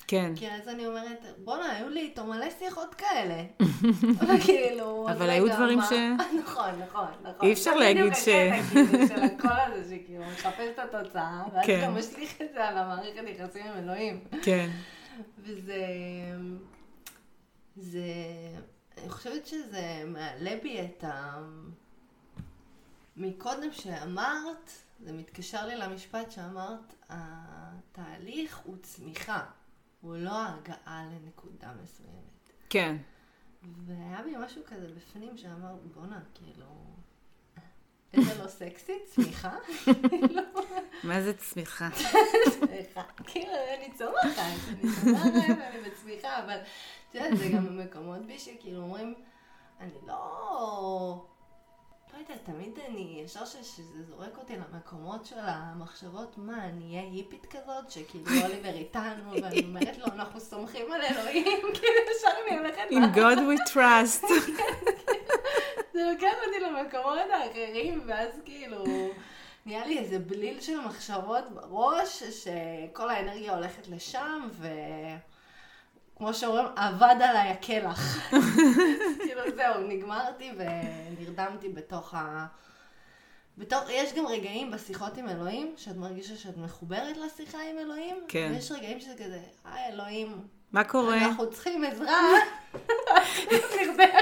Speaker 1: כן.
Speaker 2: כי אז אני אומרת, בואנה, היו לי איתו מלא שיחות כאלה. <laughs> כאילו,
Speaker 1: אבל היו דברים ש... <laughs>
Speaker 2: נכון, נכון, נכון.
Speaker 1: אי אפשר להגיד ש...
Speaker 2: של הקול הזה, שכאילו, מחפש את התוצאה, ואז אתה כן. משליך את זה על המערכת יחסים עם אלוהים.
Speaker 1: כן. <laughs>
Speaker 2: וזה... זה... אני חושבת שזה מעלה בי את ה... מקודם שאמרת, זה מתקשר לי למשפט שאמרת, התהליך הוא צמיחה. הוא לא הגעה לנקודה מסוימת.
Speaker 1: כן.
Speaker 2: והיה בי משהו כזה בפנים שאמר, בואנה, כאילו, איזה לא סקסי, צמיחה? <laughs>
Speaker 1: מה זה צמיחה?
Speaker 2: צמיחה. כאילו, אני צומחת, אני צומחת ואני בצמיחה, אבל את יודעת, זה גם במקומות בי שכאילו אומרים, אני לא... לא יודעת, תמיד אני, ישר שזה זורק אותי למקומות של המחשבות, מה, אני אהיה היפית כזאת, שכאילו אוליבר איתנו, <laughs> ואני אומרת לו, אנחנו סומכים על אלוהים, <laughs> כאילו ישר אני הולכת...
Speaker 1: In God we trust. <laughs>
Speaker 2: זה לוקח אותי למקומות האחרים, ואז כאילו... נהיה לי איזה בליל של מחשבות בראש, שכל האנרגיה הולכת לשם, ו... כמו שאומרים, אבד עליי הקלח. <laughs> כאילו זהו, נגמרתי ונרדמתי בתוך ה... בתוך, יש גם רגעים בשיחות עם אלוהים, שאת מרגישה שאת מחוברת לשיחה עם אלוהים.
Speaker 1: כן.
Speaker 2: ויש רגעים שזה כזה, היי אלוהים,
Speaker 1: מה קורה?
Speaker 2: אנחנו צריכים עזרה. <laughs> נרדמת,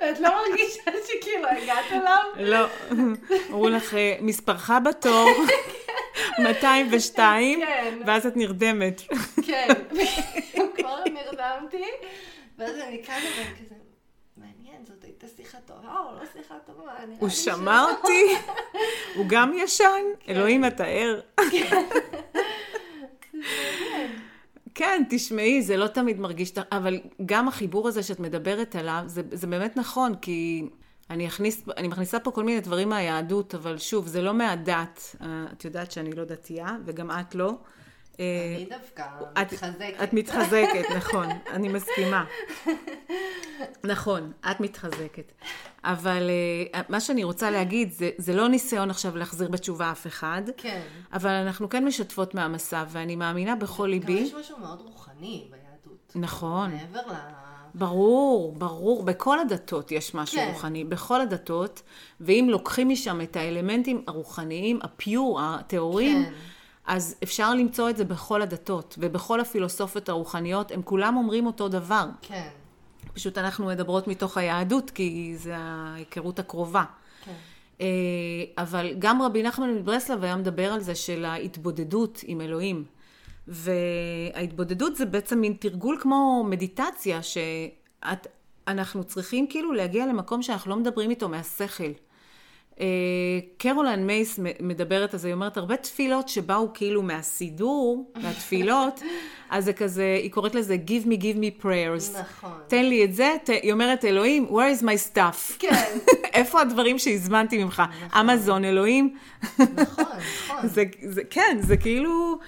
Speaker 2: ואת לא מרגישה שכאילו הגעת אליו?
Speaker 1: לא. אמרו לך, אה, מספרך בתור, <laughs> 202,
Speaker 2: כן.
Speaker 1: ואז את נרדמת.
Speaker 2: כן, נרדמתי, ואז אני קמה ואני כזה, מעניין, זאת הייתה שיחה טובה או לא שיחה טובה?
Speaker 1: הוא שמע
Speaker 2: שלא."
Speaker 1: אותי, הוא גם ישן, <laughs> אלוהים אתה ער. כן, תשמעי, זה לא תמיד מרגיש, אבל גם החיבור הזה שאת מדברת עליו, זה, זה באמת נכון, כי אני, אכניס, אני מכניסה פה כל מיני דברים מהיהדות, אבל שוב, זה לא מהדת. אה, את יודעת שאני לא דתייה, וגם את לא. אה,
Speaker 2: אני דווקא
Speaker 1: את-
Speaker 2: מתחזקת.
Speaker 1: את מתחזקת, נכון, אני מסכימה. נכון, את מתחזקת. אבל אה, מה שאני רוצה להגיד, זה, זה לא ניסיון עכשיו להחזיר בתשובה אף אחד,
Speaker 2: כן.
Speaker 1: אבל אנחנו כן משתפות מהמסע, ואני מאמינה בכל
Speaker 2: גם
Speaker 1: ליבי.
Speaker 2: יש משהו מאוד רוחני ביהדות.
Speaker 1: נכון.
Speaker 2: מעבר ל...
Speaker 1: ברור, ברור, בכל הדתות יש משהו
Speaker 2: כן.
Speaker 1: רוחני, בכל הדתות, ואם לוקחים משם את האלמנטים הרוחניים, הפיור, הטהורים,
Speaker 2: כן.
Speaker 1: אז אפשר למצוא את זה בכל הדתות, ובכל הפילוסופיות הרוחניות, הם כולם אומרים אותו דבר.
Speaker 2: כן,
Speaker 1: פשוט אנחנו מדברות מתוך היהדות, כי זה ההיכרות הקרובה.
Speaker 2: כן.
Speaker 1: אה, אבל גם רבי נחמן מברסלב היה מדבר על זה של ההתבודדות עם אלוהים. וההתבודדות זה בעצם מין תרגול כמו מדיטציה, שאנחנו צריכים כאילו להגיע למקום שאנחנו לא מדברים איתו מהשכל. אה, קרולן מייס מדברת על זה, היא אומרת, הרבה תפילות שבאו כאילו מהסידור, מהתפילות, <laughs> אז זה כזה, היא קוראת לזה Give me, give me prayers.
Speaker 2: נכון.
Speaker 1: תן לי את זה, ת, היא אומרת, אלוהים, where is my stuff?
Speaker 2: כן. <laughs>
Speaker 1: איפה הדברים שהזמנתי ממך? אמזון, אלוהים?
Speaker 2: נכון, <laughs> נכון.
Speaker 1: זה, זה, כן, זה כאילו,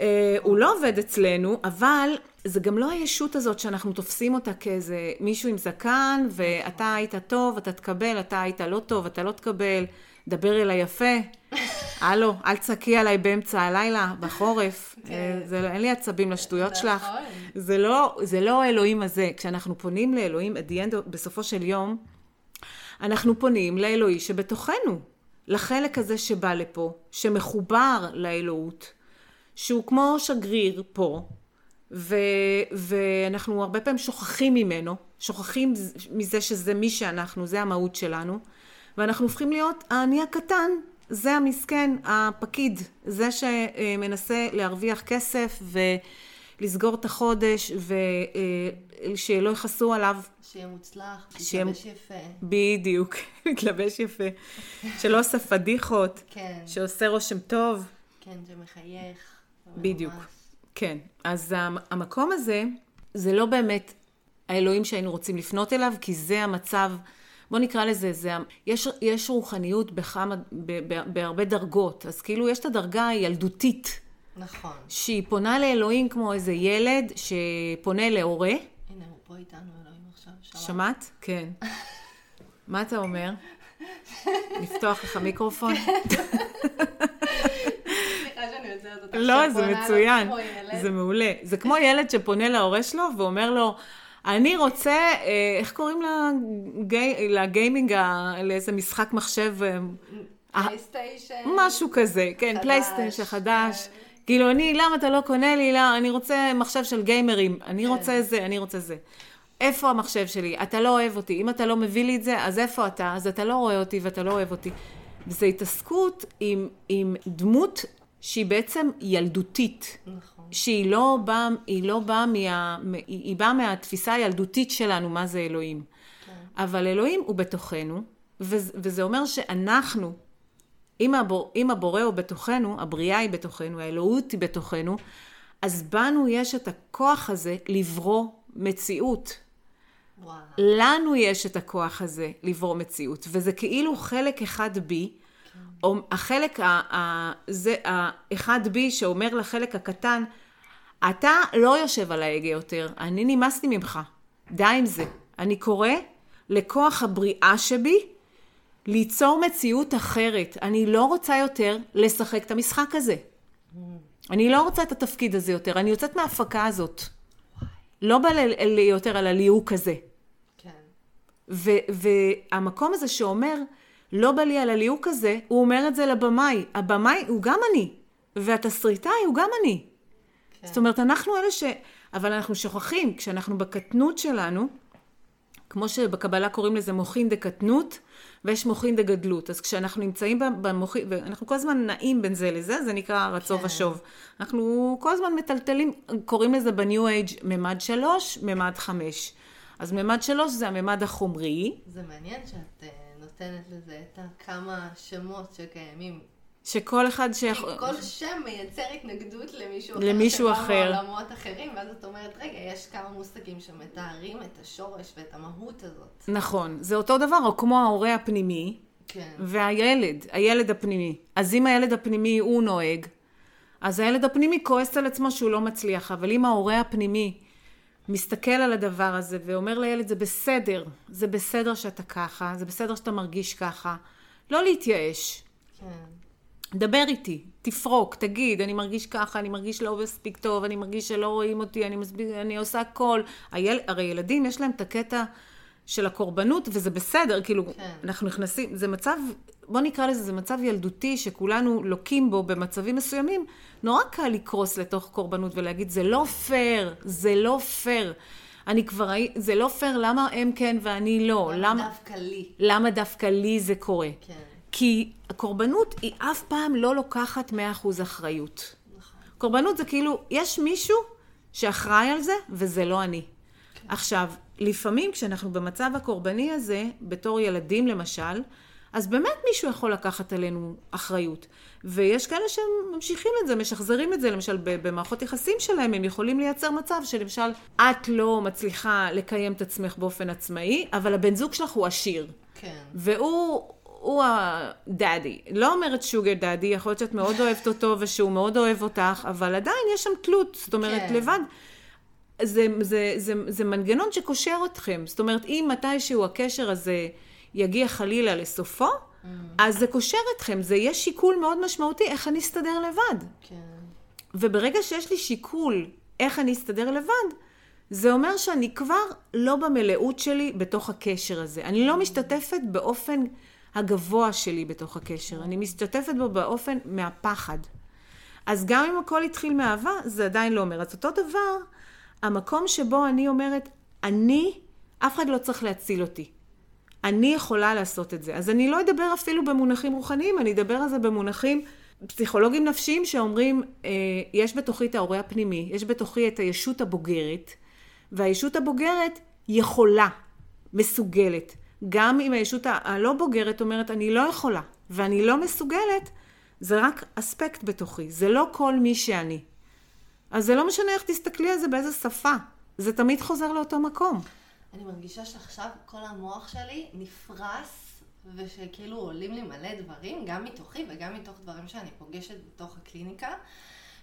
Speaker 1: אה, הוא לא עובד אצלנו, אבל זה גם לא הישות הזאת שאנחנו תופסים אותה כאיזה מישהו עם זקן, ואתה היית טוב, אתה תקבל, אתה היית לא טוב, אתה לא תקבל, דבר אליי יפה. <laughs> הלו, אל תצעקי עליי באמצע הלילה, בחורף. <laughs> אה, זה, לא- אין לי עצבים לשטויות שלך.
Speaker 2: נכון.
Speaker 1: זה לא, זה לא האלוהים הזה. כשאנחנו פונים לאלוהים, end, בסופו של יום, אנחנו פונים לאלוהי שבתוכנו, לחלק הזה שבא לפה, שמחובר לאלוהות, שהוא כמו שגריר פה, ו, ואנחנו הרבה פעמים שוכחים ממנו, שוכחים מזה שזה מי שאנחנו, זה המהות שלנו, ואנחנו הופכים להיות האני הקטן, זה המסכן, הפקיד, זה שמנסה להרוויח כסף ולסגור את החודש, ושלא יכעסו עליו
Speaker 2: שיהיה מוצלח, שיתלבש יפה.
Speaker 1: בדיוק, <laughs> מתלבש יפה, שלא עושה פדיחות,
Speaker 2: כן,
Speaker 1: שעושה רושם טוב.
Speaker 2: כן, שמחייך.
Speaker 1: בדיוק.
Speaker 2: ממש.
Speaker 1: כן, אז המ- המקום הזה, זה לא באמת האלוהים שהיינו רוצים לפנות אליו, כי זה המצב, בוא נקרא לזה, זה, יש, יש רוחניות בכמה, ב, ב, בהרבה דרגות, אז כאילו יש את הדרגה הילדותית,
Speaker 2: נכון.
Speaker 1: שהיא פונה לאלוהים כמו איזה ילד שפונה להורה.
Speaker 2: הנה, הוא פה איתנו, אלוהים עכשיו. שמעת?
Speaker 1: שמעת? כן. <laughs> מה אתה אומר? <laughs> לפתוח לך מיקרופון?
Speaker 2: סליחה שאני עוצרת אותך.
Speaker 1: לא, זה מצוין. זה מעולה. זה כמו ילד שפונה להורה שלו ואומר לו, אני רוצה, אה, איך קוראים ל ga- ל gaming, לאיזה משחק מחשב, אה,
Speaker 2: פלייסטיישן.
Speaker 1: משהו כזה, כן,
Speaker 2: חדש,
Speaker 1: פלייסטיישן חדש.
Speaker 2: כן.
Speaker 1: כאילו, אני, למה אתה לא קונה לי? לא, אני רוצה מחשב של גיימרים, אני
Speaker 2: כן.
Speaker 1: רוצה זה, אני רוצה זה. איפה המחשב שלי? אתה לא אוהב אותי. אם אתה לא מביא לי את זה, אז איפה אתה? אז אתה לא רואה אותי ואתה לא אוהב אותי. וזו התעסקות עם, עם דמות שהיא בעצם ילדותית.
Speaker 2: נכון.
Speaker 1: שהיא לא באה, היא לא באה מה... היא, באה מהתפיסה הילדותית שלנו, מה זה אלוהים.
Speaker 2: כן.
Speaker 1: אבל אלוהים הוא בתוכנו, וזה, אומר שאנחנו, אם, הבור, אם הבורא הוא בתוכנו, הבריאה היא בתוכנו, האלוהות היא בתוכנו, אז בנו יש את הכוח הזה לברוא מציאות.
Speaker 2: וואו.
Speaker 1: לנו יש את הכוח הזה לברוא מציאות, וזה כאילו חלק אחד בי, החלק, ה, ה, זה, האחד בי שאומר לחלק הקטן, אתה לא יושב על ההגה יותר, אני נמאס לי ממך, די עם זה. אני קורא לכוח הבריאה שבי, ליצור מציאות אחרת. אני לא רוצה יותר לשחק את המשחק הזה. אני לא רוצה את התפקיד הזה יותר, אני יוצאת מההפקה הזאת. לא בא לי יותר על הליהוק הזה.
Speaker 2: כן.
Speaker 1: והמקום הזה שאומר, לא בא לי על הליהוק הזה, הוא אומר את זה לבמאי. הבמאי הוא גם אני, והתסריטאי הוא גם אני. כן. זאת אומרת, אנחנו אלה ש... אבל אנחנו שוכחים, כשאנחנו בקטנות שלנו, כמו שבקבלה קוראים לזה מוחין דקטנות, ויש מוחין דגדלות. אז כשאנחנו נמצאים במוחין, ואנחנו כל הזמן נעים בין זה לזה, זה נקרא רצו כן. ושוב. אנחנו כל הזמן מטלטלים, קוראים לזה בניו אייג' ממד שלוש, ממד חמש. אז ממד שלוש זה הממד החומרי.
Speaker 2: זה מעניין שאת אה, נותנת לזה את הכמה שמות שקיימים
Speaker 1: שכל אחד ש...
Speaker 2: כל שם מייצר התנגדות למישהו אחר.
Speaker 1: למישהו אחר.
Speaker 2: מעולמות אחרים, ואז את אומרת, רגע, יש כמה מושגים שמתארים את השורש ואת המהות הזאת.
Speaker 1: נכון, זה אותו דבר, או כמו ההורה הפנימי,
Speaker 2: כן.
Speaker 1: והילד, הילד הפנימי. אז אם הילד הפנימי הוא נוהג, אז הילד הפנימי כועס על עצמו שהוא לא מצליח, אבל אם ההורה הפנימי מסתכל על הדבר הזה ואומר לילד, זה בסדר, זה בסדר שאתה ככה, זה בסדר שאתה מרגיש ככה, לא להתייאש.
Speaker 2: כן.
Speaker 1: דבר איתי, תפרוק, תגיד, אני מרגיש ככה, אני מרגיש לא מספיק טוב, אני מרגיש שלא רואים אותי, אני, מספיק, אני עושה הכל. היל, הרי ילדים יש להם את הקטע של הקורבנות, וזה בסדר, כאילו, כן. אנחנו נכנסים, זה מצב, בוא נקרא לזה, זה מצב ילדותי שכולנו לוקים בו במצבים מסוימים, נורא קל לקרוס לתוך קורבנות ולהגיד, זה לא פייר, זה לא פייר. אני כבר, זה לא פייר, למה הם כן ואני לא?
Speaker 2: למה, למה דווקא לי?
Speaker 1: למה דווקא לי זה קורה?
Speaker 2: כן.
Speaker 1: כי הקורבנות היא אף פעם לא לוקחת 100% אחריות. נכון. קורבנות זה כאילו, יש מישהו שאחראי על זה, וזה לא אני. כן. עכשיו, לפעמים כשאנחנו במצב הקורבני הזה, בתור ילדים למשל, אז באמת מישהו יכול לקחת עלינו אחריות. ויש כאלה שממשיכים את זה, משחזרים את זה, למשל במערכות יחסים שלהם, הם יכולים לייצר מצב שלמשל, את לא מצליחה לקיים את עצמך באופן עצמאי, אבל הבן זוג שלך הוא עשיר.
Speaker 2: כן.
Speaker 1: והוא הוא הדאדי. לא אומרת שוגר דאדי, יכול להיות שאת מאוד אוהבת אותו ושהוא מאוד אוהב אותך, אבל עדיין יש שם תלות, זאת אומרת, כן. לבד. זה, זה, זה, זה מנגנון שקושר אתכם. זאת אומרת, אם מתישהו הקשר הזה יגיע חלילה לסופו, mm. אז זה קושר אתכם, זה יהיה שיקול מאוד משמעותי איך אני אסתדר לבד.
Speaker 2: כן.
Speaker 1: וברגע שיש לי שיקול איך אני אסתדר לבד, זה אומר שאני כבר לא במלאות שלי בתוך הקשר הזה. אני לא משתתפת באופן הגבוה שלי בתוך הקשר. אני משתתפת בו באופן מהפחד. אז גם אם הכל התחיל מאהבה, זה עדיין לא אומר. אז אותו דבר, המקום שבו אני אומרת, אני, אף אחד לא צריך להציל אותי. אני יכולה לעשות את זה. אז אני לא אדבר אפילו במונחים רוחניים, אני אדבר על זה במונחים פסיכולוגיים נפשיים שאומרים, אה, יש בתוכי את ההורה הפנימי, יש בתוכי את הישות הבוגרת, והישות הבוגרת יכולה, מסוגלת, גם אם הישות הלא בוגרת אומרת, אני לא יכולה, ואני לא מסוגלת, זה רק אספקט בתוכי, זה לא כל מי שאני. אז זה לא משנה איך תסתכלי על זה באיזה שפה, זה תמיד חוזר לאותו מקום.
Speaker 2: אני מרגישה שעכשיו כל המוח שלי נפרס, ושכאילו עולים לי מלא דברים, גם מתוכי וגם מתוך דברים שאני פוגשת בתוך הקליניקה,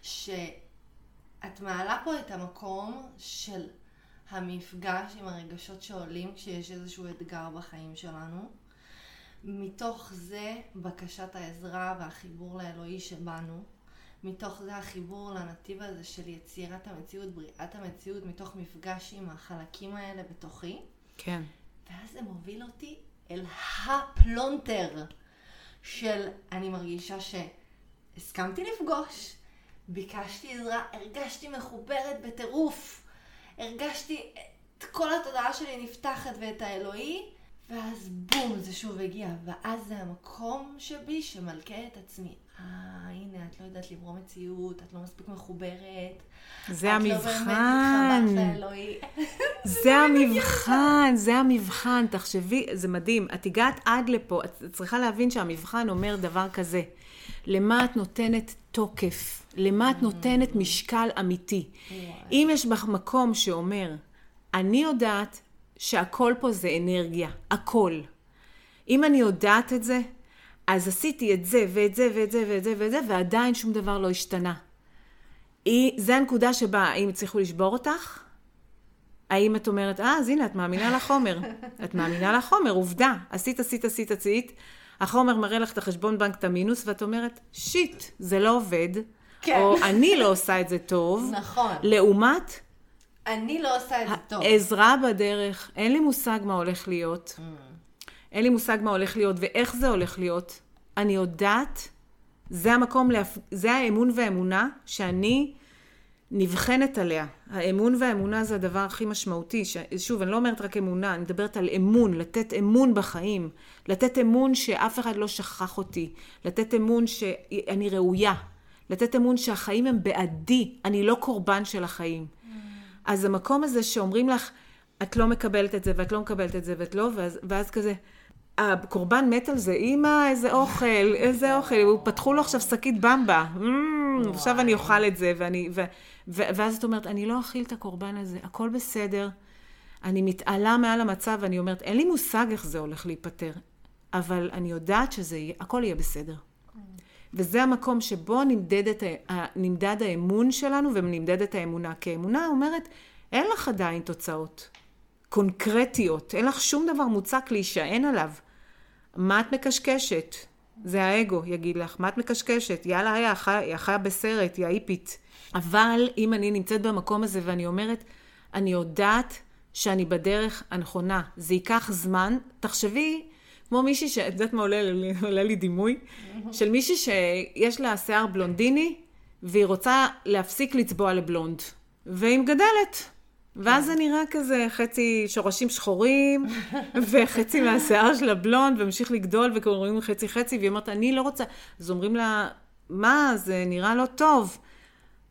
Speaker 2: שאת מעלה פה את המקום של המפגש עם הרגשות שעולים כשיש איזשהו אתגר בחיים שלנו. מתוך זה בקשת העזרה והחיבור לאלוהי שבנו. מתוך זה החיבור לנתיב הזה של יצירת המציאות, בריאת המציאות, מתוך מפגש עם החלקים האלה בתוכי.
Speaker 1: כן.
Speaker 2: ואז זה מוביל אותי אל הפלונטר של אני מרגישה שהסכמתי לפגוש, ביקשתי עזרה, הרגשתי מחוברת בטירוף. הרגשתי את כל התודעה שלי נפתחת ואת האלוהי, ואז בום, זה שוב הגיע. ואז זה המקום שבו שמלקה את עצמי. אה, הנה, את לא יודעת לברוא מציאות, את לא מספיק מחוברת.
Speaker 1: זה המבחן.
Speaker 2: את לא באמת מתחברת לאלוהי.
Speaker 1: זה המבחן, זה המבחן. תחשבי, זה מדהים. את הגעת עד לפה, את צריכה להבין שהמבחן אומר דבר כזה. למה את נותנת תוקף? למה את נותנת משקל אמיתי? אם יש בך מקום שאומר, אני יודעת שהכל פה זה אנרגיה, הכל. אם אני יודעת את זה, אז עשיתי את זה ואת זה ואת זה ואת זה ואת זה, ועדיין שום דבר לא השתנה. היא, זה הנקודה שבה, אם הצליחו לשבור אותך, האם את אומרת, אה, אז הנה, את מאמינה לחומר. <laughs> את מאמינה לחומר, עובדה. עשית, עשית, עשית, עשית. החומר מראה לך את החשבון בנק, את המינוס, ואת אומרת, שיט, זה לא עובד.
Speaker 2: כן.
Speaker 1: או אני לא עושה את זה טוב.
Speaker 2: נכון.
Speaker 1: לעומת
Speaker 2: אני לא עושה את זה טוב.
Speaker 1: עזרה בדרך, אין לי מושג מה הולך להיות.
Speaker 2: Mm.
Speaker 1: אין לי מושג מה הולך להיות ואיך זה הולך להיות. אני יודעת, זה המקום, להפ... זה האמון והאמונה שאני נבחנת עליה. האמון והאמונה זה הדבר הכי משמעותי. ש... שוב, אני לא אומרת רק אמונה, אני מדברת על אמון, לתת אמון בחיים. לתת אמון שאף אחד לא שכח אותי. לתת אמון שאני ראויה. לתת אמון שהחיים הם בעדי, אני לא קורבן של החיים. אז המקום הזה שאומרים לך, את לא מקבלת את זה, ואת לא מקבלת את זה, ואת לא, ואז, ואז כזה, הקורבן מת על זה, אמא, איזה אוכל, איזה אוכל, פתחו לו עכשיו שקית במבה, "מ, עכשיו אני אוכל את זה, ואני, ו, ו, ואז את אומרת, אני לא אכיל את הקורבן הזה, הכל בסדר, אני מתעלה מעל המצב, ואני אומרת, אין לי מושג איך זה הולך להיפתר, אבל אני יודעת שזה יהיה, הכל יהיה בסדר. וזה המקום שבו נמדדת, נמדד האמון שלנו ונמדדת האמונה. כי האמונה אומרת, אין לך עדיין תוצאות קונקרטיות, אין לך שום דבר מוצק להישען עליו. מה את מקשקשת? זה האגו יגיד לך, מה את מקשקשת? יאללה, היה, חי- חיה בסרט, יא איפית. אבל אם אני נמצאת במקום הזה ואני אומרת, אני יודעת שאני בדרך הנכונה, זה ייקח זמן, תחשבי כמו מישהי ש... את יודעת מה עולה לי, עולה לי דימוי? של מישהי שיש לה שיער בלונדיני, והיא רוצה להפסיק לצבוע לבלונד. והיא מגדלת. ואז זה נראה כזה חצי שורשים שחורים, <laughs> וחצי מהשיער של הבלונד, וממשיך לגדול, וקוראים חצי חצי, והיא אומרת, אני לא רוצה. אז אומרים לה, מה, זה נראה לא טוב.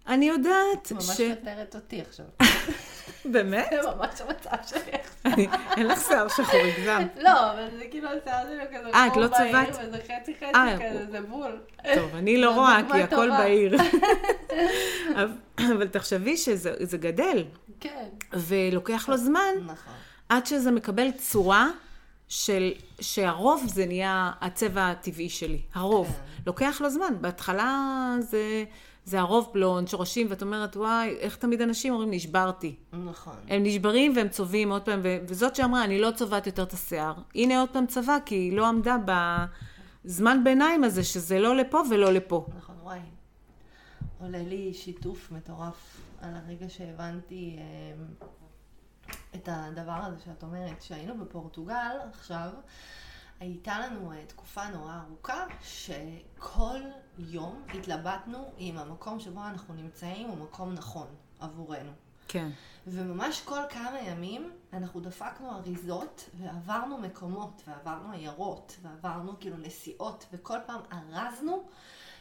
Speaker 1: אני יודעת
Speaker 2: ממש
Speaker 1: ש...
Speaker 2: מתארת אותי עכשיו. <laughs>
Speaker 1: באמת?
Speaker 2: זה ממש המצב שלי עכשיו.
Speaker 1: אין לך שיער שחור, הגזמת.
Speaker 2: לא, אבל זה כאילו השיער שלי כזה
Speaker 1: אה, את לא צבעת?
Speaker 2: וזה חצי חצי
Speaker 1: אה,
Speaker 2: כזה, זה בול.
Speaker 1: טוב, אני לא
Speaker 2: זו
Speaker 1: רואה, כי הכל. בהיר. <laughs> אבל- תחשבי שזה זה גדל,
Speaker 2: כן.
Speaker 1: ולוקח לו זמן
Speaker 2: נכון.
Speaker 1: עד שזה מקבל צורה של, שהרוב זה נהיה הצבע הטבעי שלי, הרוב.
Speaker 2: כן.
Speaker 1: לוקח לו זמן, בהתחלה זה, זה הרוב בלונד, שורשים, ואת אומרת, וואי, איך תמיד אנשים אומרים, נשברתי.
Speaker 2: נכון.
Speaker 1: הם נשברים והם צובעים עוד פעם, ו- וזאת שאמרה, אני לא צובעת יותר את השיער. הנה עוד פעם צבע, כי היא לא עמדה בזמן ביניים הזה, שזה לא לפה ולא לפה.
Speaker 2: נכון, וואי. עולה לי שיתוף מטורף על הרגע שהבנתי אמ, את הדבר הזה שאת אומרת. כשהיינו בפורטוגל עכשיו, הייתה לנו אה, תקופה נורא ארוכה שכל יום התלבטנו אם המקום שבו אנחנו נמצאים הוא מקום נכון עבורנו.
Speaker 1: כן.
Speaker 2: וממש כל כמה ימים אנחנו דפקנו אריזות ועברנו מקומות ועברנו עיירות ועברנו כאילו נסיעות וכל פעם ארזנו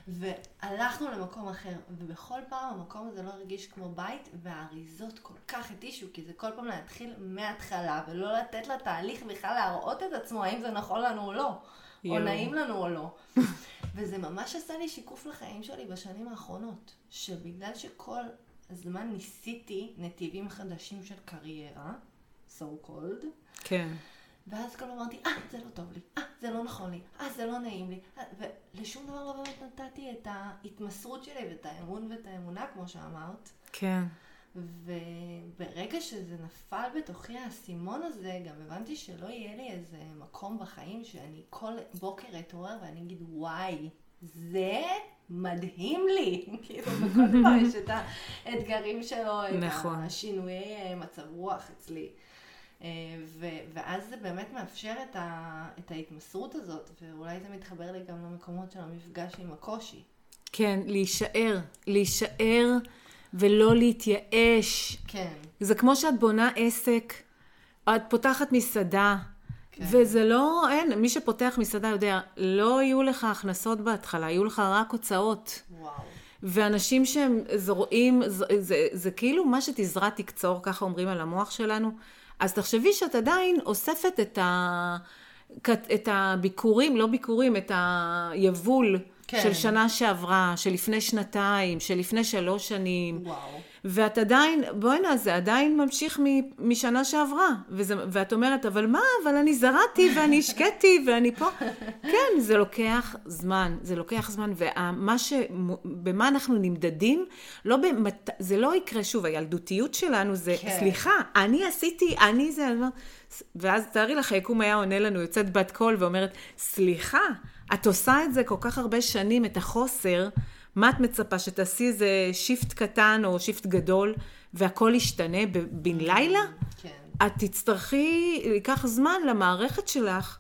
Speaker 2: והלכנו למקום אחר ובכל פעם המקום הזה לא הרגיש כמו בית והאריזות כל כך התישו כי זה כל פעם להתחיל מההתחלה ולא לתת לתהליך בכלל להראות את עצמו האם זה נכון לנו או לא או
Speaker 1: יואו.
Speaker 2: נעים לנו או לא. <laughs> וזה ממש עשה לי שיקוף לחיים שלי בשנים האחרונות שבגלל שכל הזמן ניסיתי נתיבים חדשים של קריירה, so called,
Speaker 1: כן.
Speaker 2: ואז כל הזמן אמרתי, אה, זה לא טוב לי, אה, זה לא נכון לי, אה, זה לא נעים לי, אה, ולשום דבר לא באמת נתתי את ההתמסרות שלי ואת האמון ואת האמונה, כמו שאמרת.
Speaker 1: כן.
Speaker 2: וברגע שזה נפל בתוכי האסימון הזה, גם הבנתי שלא יהיה לי איזה מקום בחיים שאני כל בוקר אתעורר ואני אגיד, וואי, זה מדהים לי. <laughs> כאילו, בכל דבר יש את האתגרים שלו, את
Speaker 1: נכון.
Speaker 2: השינויי אה, מצב רוח אצלי. אה, ו- ואז זה באמת מאפשר את, ה- את ההתמסרות הזאת, ואולי זה מתחבר לי גם למקומות של המפגש עם הקושי.
Speaker 1: כן, להישאר. להישאר ולא להתייאש.
Speaker 2: כן.
Speaker 1: זה כמו שאת בונה עסק, את פותחת מסעדה,
Speaker 2: כן.
Speaker 1: וזה לא, אין, מי שפותח מסעדה יודע, לא יהיו לך הכנסות בהתחלה, יהיו לך רק הוצאות.
Speaker 2: וואו.
Speaker 1: ואנשים שהם זורעים, זה, זה, זה כאילו מה שתזרע תקצור, ככה אומרים על המוח שלנו. אז תחשבי שאת עדיין אוספת את, ה, את הביקורים, לא ביקורים, את היבול
Speaker 2: כן.
Speaker 1: של שנה שעברה, של לפני שנתיים, של לפני שלוש שנים.
Speaker 2: וואו.
Speaker 1: ואת עדיין, בואי נה, זה עדיין ממשיך מ- משנה שעברה. וזה, ואת אומרת, אבל מה, אבל אני זרעתי ואני השקיתי ואני פה. <laughs> כן, זה לוקח זמן, זה לוקח זמן, ומה ש... במה אנחנו נמדדים, לא במת... זה לא יקרה שוב, הילדותיות שלנו זה, כן. סליחה, אני עשיתי, אני זה, ואז תארי לך, היקום היה עונה לנו, יוצאת בת קול ואומרת, סליחה, את עושה את זה כל כך הרבה שנים, את החוסר, מה את מצפה, שתעשי איזה shift קטן או shift גדול, והכל ישתנה בן לילה? כן. את תצטרכי, ייקח זמן למערכת שלך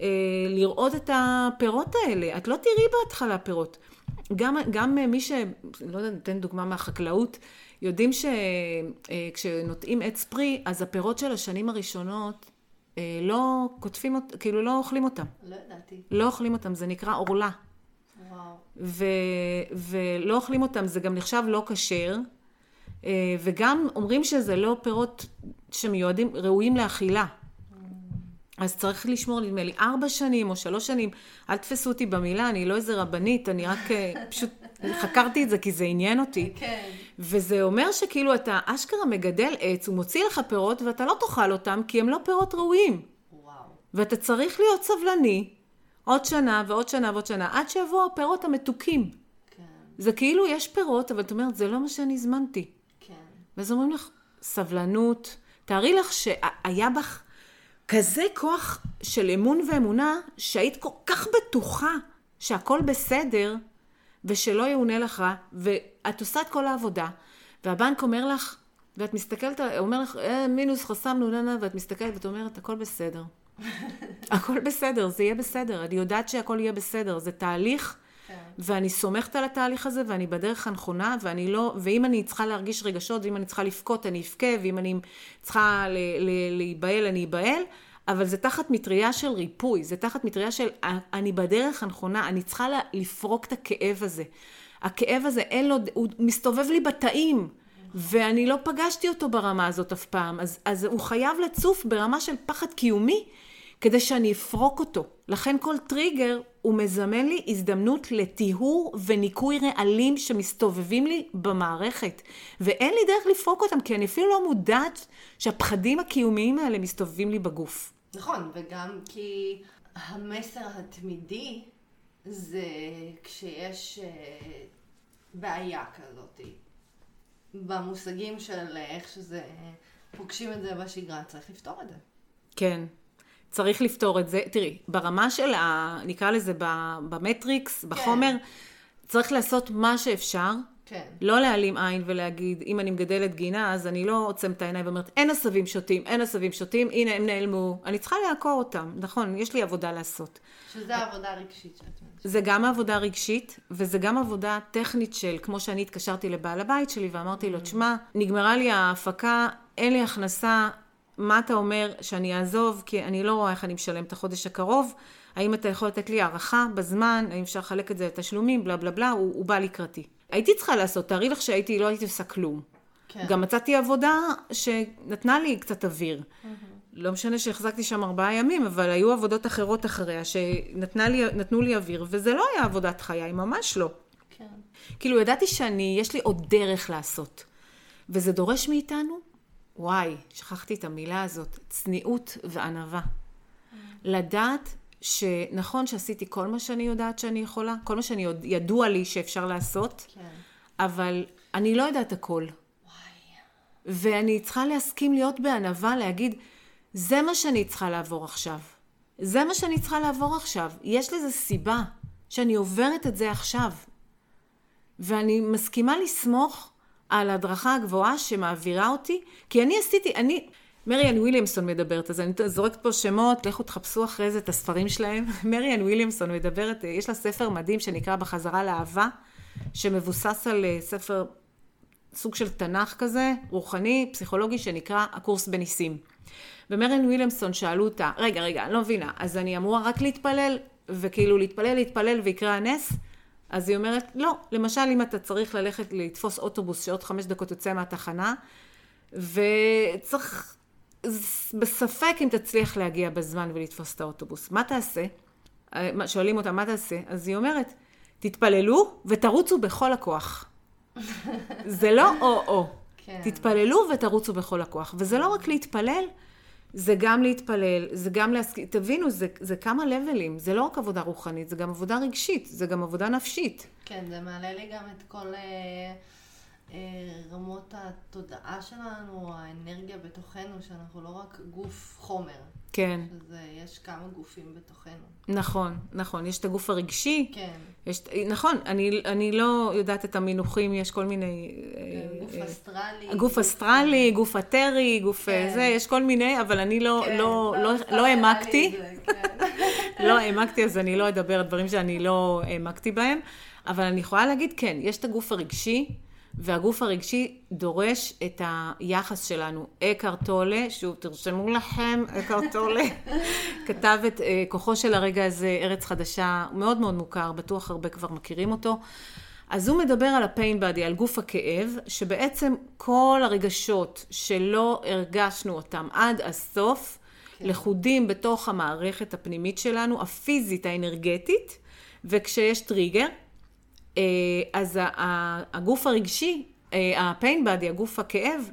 Speaker 1: אה, לראות את הפירות האלה. את לא תראי בהתחלה פירות. גם, גם מי ש... לא יודע, ניתן דוגמה מהחקלאות, יודעים שכשנוטעים אה, עץ פרי, אז הפירות של השנים הראשונות אה, לא קוטפים, כאילו לא אוכלים אותם.
Speaker 2: לא ידעתי.
Speaker 1: לא אוכלים אותם, זה נקרא עורלה. ו, ולא אוכלים אותם, זה גם נחשב לא כשר, אה, וגם אומרים שזה לא פירות שמיועדים, ראויים לאכילה. אז צריך לשמור, נדמה לי, ארבע שנים או שלוש שנים. אל תפסו אותי במילה, אני לא איזה רבנית, אני רק אה, <laughs> פשוט חקרתי את זה כי זה עניין אותי. כן. וזה אומר שכאילו אתה אשכרה מגדל עץ, הוא מוציא לך פירות ואתה לא תאכל אותם כי הם לא פירות ראויים. וואו. ואתה צריך להיות סבלני, עוד שנה ועוד שנה ועוד שנה, עד שיבואו הפירות המתוקים. כן. זה כאילו יש פירות, אבל את אומרת, זה לא מה שאני הזמנתי. כן. ואז אומרים לך, סבלנות. תארי לך שהיה בך כזה כוח של אמון ואמונה, שהיית כל כך בטוחה שהכל בסדר, ושלא יאונה לך, ואת עושה את כל העבודה, והבנק אומר לך, ואת מסתכלת, אומר לך, אה, מינוס חסמנו, ננה, ואת מסתכלת ואת אומרת, הכל בסדר. <laughs> הכל בסדר, זה יהיה בסדר. אני יודעת שהכל יהיה בסדר. זה תהליך, כן. ואני סומכת על התהליך הזה, ואני בדרך הנכונה, ואני לא... ואם אני צריכה להרגיש רגשות, ואם אני צריכה לבכות, אני אבכה, ואם אני צריכה להיבהל, אני אבהל. אבל זה תחת מטריה של ריפוי, זה תחת מטריה של אני בדרך הנכונה, אני צריכה לפרוק את הכאב הזה. הכאב הזה, אין לו, הוא מסתובב לי בתאים. ואני לא פגשתי אותו ברמה הזאת אף פעם, אז, אז הוא חייב לצוף ברמה של פחד קיומי כדי שאני אפרוק אותו. לכן כל טריגר הוא מזמן לי הזדמנות לטיהור וניקוי רעלים שמסתובבים לי במערכת. ואין לי דרך לפרוק אותם, כי אני אפילו לא מודעת שהפחדים הקיומיים האלה מסתובבים לי בגוף.
Speaker 2: נכון, וגם כי המסר התמידי זה כשיש אה, בעיה כזאת. במושגים של איך שזה, פוגשים את זה בשגרה, צריך לפתור את זה.
Speaker 1: כן. צריך לפתור את זה. תראי, ברמה של ה... נקרא לזה במטריקס, כן. בחומר, כן. צריך לעשות מה שאפשר. כן. לא להעלים עין ולהגיד, אם אני מגדלת גינה, אז אני לא עוצם את העיניים ואומרת, אין עשבים שוטים, אין עשבים שוטים, הנה הם נעלמו. אני צריכה לעקור אותם, נכון, יש לי עבודה לעשות.
Speaker 2: שזה עבודה רגשית שאת אומרת.
Speaker 1: זה גם עבודה רגשית, וזה גם עבודה טכנית של, כמו שאני התקשרתי לבעל הבית שלי ואמרתי לו, תשמע, נגמרה לי ההפקה, אין לי הכנסה, מה אתה אומר שאני אעזוב, כי אני לא רואה איך אני משלם את החודש הקרוב, האם אתה יכול לתת לי הערכה בזמן, האם אפשר לחלק את זה לתשלומים, בלה בלה בלה, הוא, הוא בא לקראתי. הייתי צריכה לעשות, תארי לך שהייתי, לא הייתי עושה כלום. כן. גם מצאתי עבודה שנתנה לי קצת אוויר. Mm-hmm. לא משנה שהחזקתי שם ארבעה ימים, אבל היו עבודות אחרות אחריה שנתנו לי אוויר, וזה לא היה עבודת חיי, ממש לא. כן. כאילו, ידעתי שאני, יש לי עוד דרך לעשות. וזה דורש מאיתנו, וואי, שכחתי את המילה הזאת, צניעות וענווה. לדעת שנכון שעשיתי כל מה שאני יודעת שאני יכולה, כל מה שאני ידוע לי שאפשר לעשות, כן. אבל אני לא יודעת הכל. וואי. ואני צריכה להסכים להיות בענווה, להגיד, זה מה שאני צריכה לעבור עכשיו. זה מה שאני צריכה לעבור עכשיו. יש לזה סיבה שאני עוברת את זה עכשיו. ואני מסכימה לסמוך על ההדרכה הגבוהה שמעבירה אותי, כי אני עשיתי, אני, מריאן וויליאמסון מדברת, אז אני זורקת פה שמות, לכו תחפשו אחרי זה את הספרים שלהם. <laughs> מריאן וויליאמסון מדברת, יש לה ספר מדהים שנקרא בחזרה לאהבה, שמבוסס על אה, ספר, סוג של תנ"ך כזה, רוחני, פסיכולוגי, שנקרא הקורס בניסים. ומריאן וויליאמסון שאלו אותה, רגע, רגע, אני לא מבינה, אז אני אמורה רק להתפלל, וכאילו להתפלל, להתפלל ויקרה הנס? אז היא אומרת, לא, למשל אם אתה צריך ללכת לתפוס אוטובוס שעוד חמש דקות יוצא מהתחנה, וצריך בספק אם תצליח להגיע בזמן ולתפוס את האוטובוס. מה תעשה? שואלים אותה, מה תעשה? אז היא אומרת, תתפללו ותרוצו בכל הכוח. זה לא או-או. <laughs>
Speaker 2: כן.
Speaker 1: תתפללו ותרוצו בכל הכוח. וזה לא רק להתפלל, זה גם להתפלל, זה גם להסכים, תבינו, זה, זה כמה לבלים, זה לא רק עבודה רוחנית, זה גם עבודה רגשית, זה גם עבודה נפשית.
Speaker 2: כן, זה מעלה לי גם את כל אה, רמות התודעה שלנו, האנרגיה בתוכנו, שאנחנו לא רק גוף חומר.
Speaker 1: כן,
Speaker 2: שזה, יש כמה גופים בתוכנו.
Speaker 1: נכון, נכון. יש את הגוף הרגשי,
Speaker 2: כן.
Speaker 1: יש, נכון, אני, אני לא יודעת את המינוחים, יש כל מיני...
Speaker 2: כן, גוף
Speaker 1: אה,
Speaker 2: אסטרלי.
Speaker 1: גוף אסטרלי, גוף אתרי, גוף אה,
Speaker 2: כן.
Speaker 1: זה, יש כל מיני, אבל אני לא,
Speaker 2: כן,
Speaker 1: לא, לא, לא
Speaker 2: לי
Speaker 1: העמקתי.
Speaker 2: כן. <laughs>
Speaker 1: לא העמקתי, אז אני לא אדבר על דברים שאני לא העמקתי בהם, אבל אני יכולה להגיד, כן, יש את הגוף הרגשי, והגוף הרגשי דורש את היחס שלנו. אקהרט טולה, שוב, תרשמו לכם, אקהרט טולה, <laughs> כתב את אה, כוחו של הרגע הזה, ארץ חדשה, מאוד מאוד מוכר, בטוח הרבה כבר מכירים אותו. אז הוא מדבר על ה-pain body, על גוף הכאב, שבעצם כל הרגשות שלא הרגשנו אותם עד הסוף,
Speaker 2: כן.
Speaker 1: לכודים בתוך המערכת הפנימית שלנו, הפיזית, האנרגטית, וכשיש טריגר, אז ה- ה- הגוף הרגשי, אה, ה-pain body, הגוף הכאב,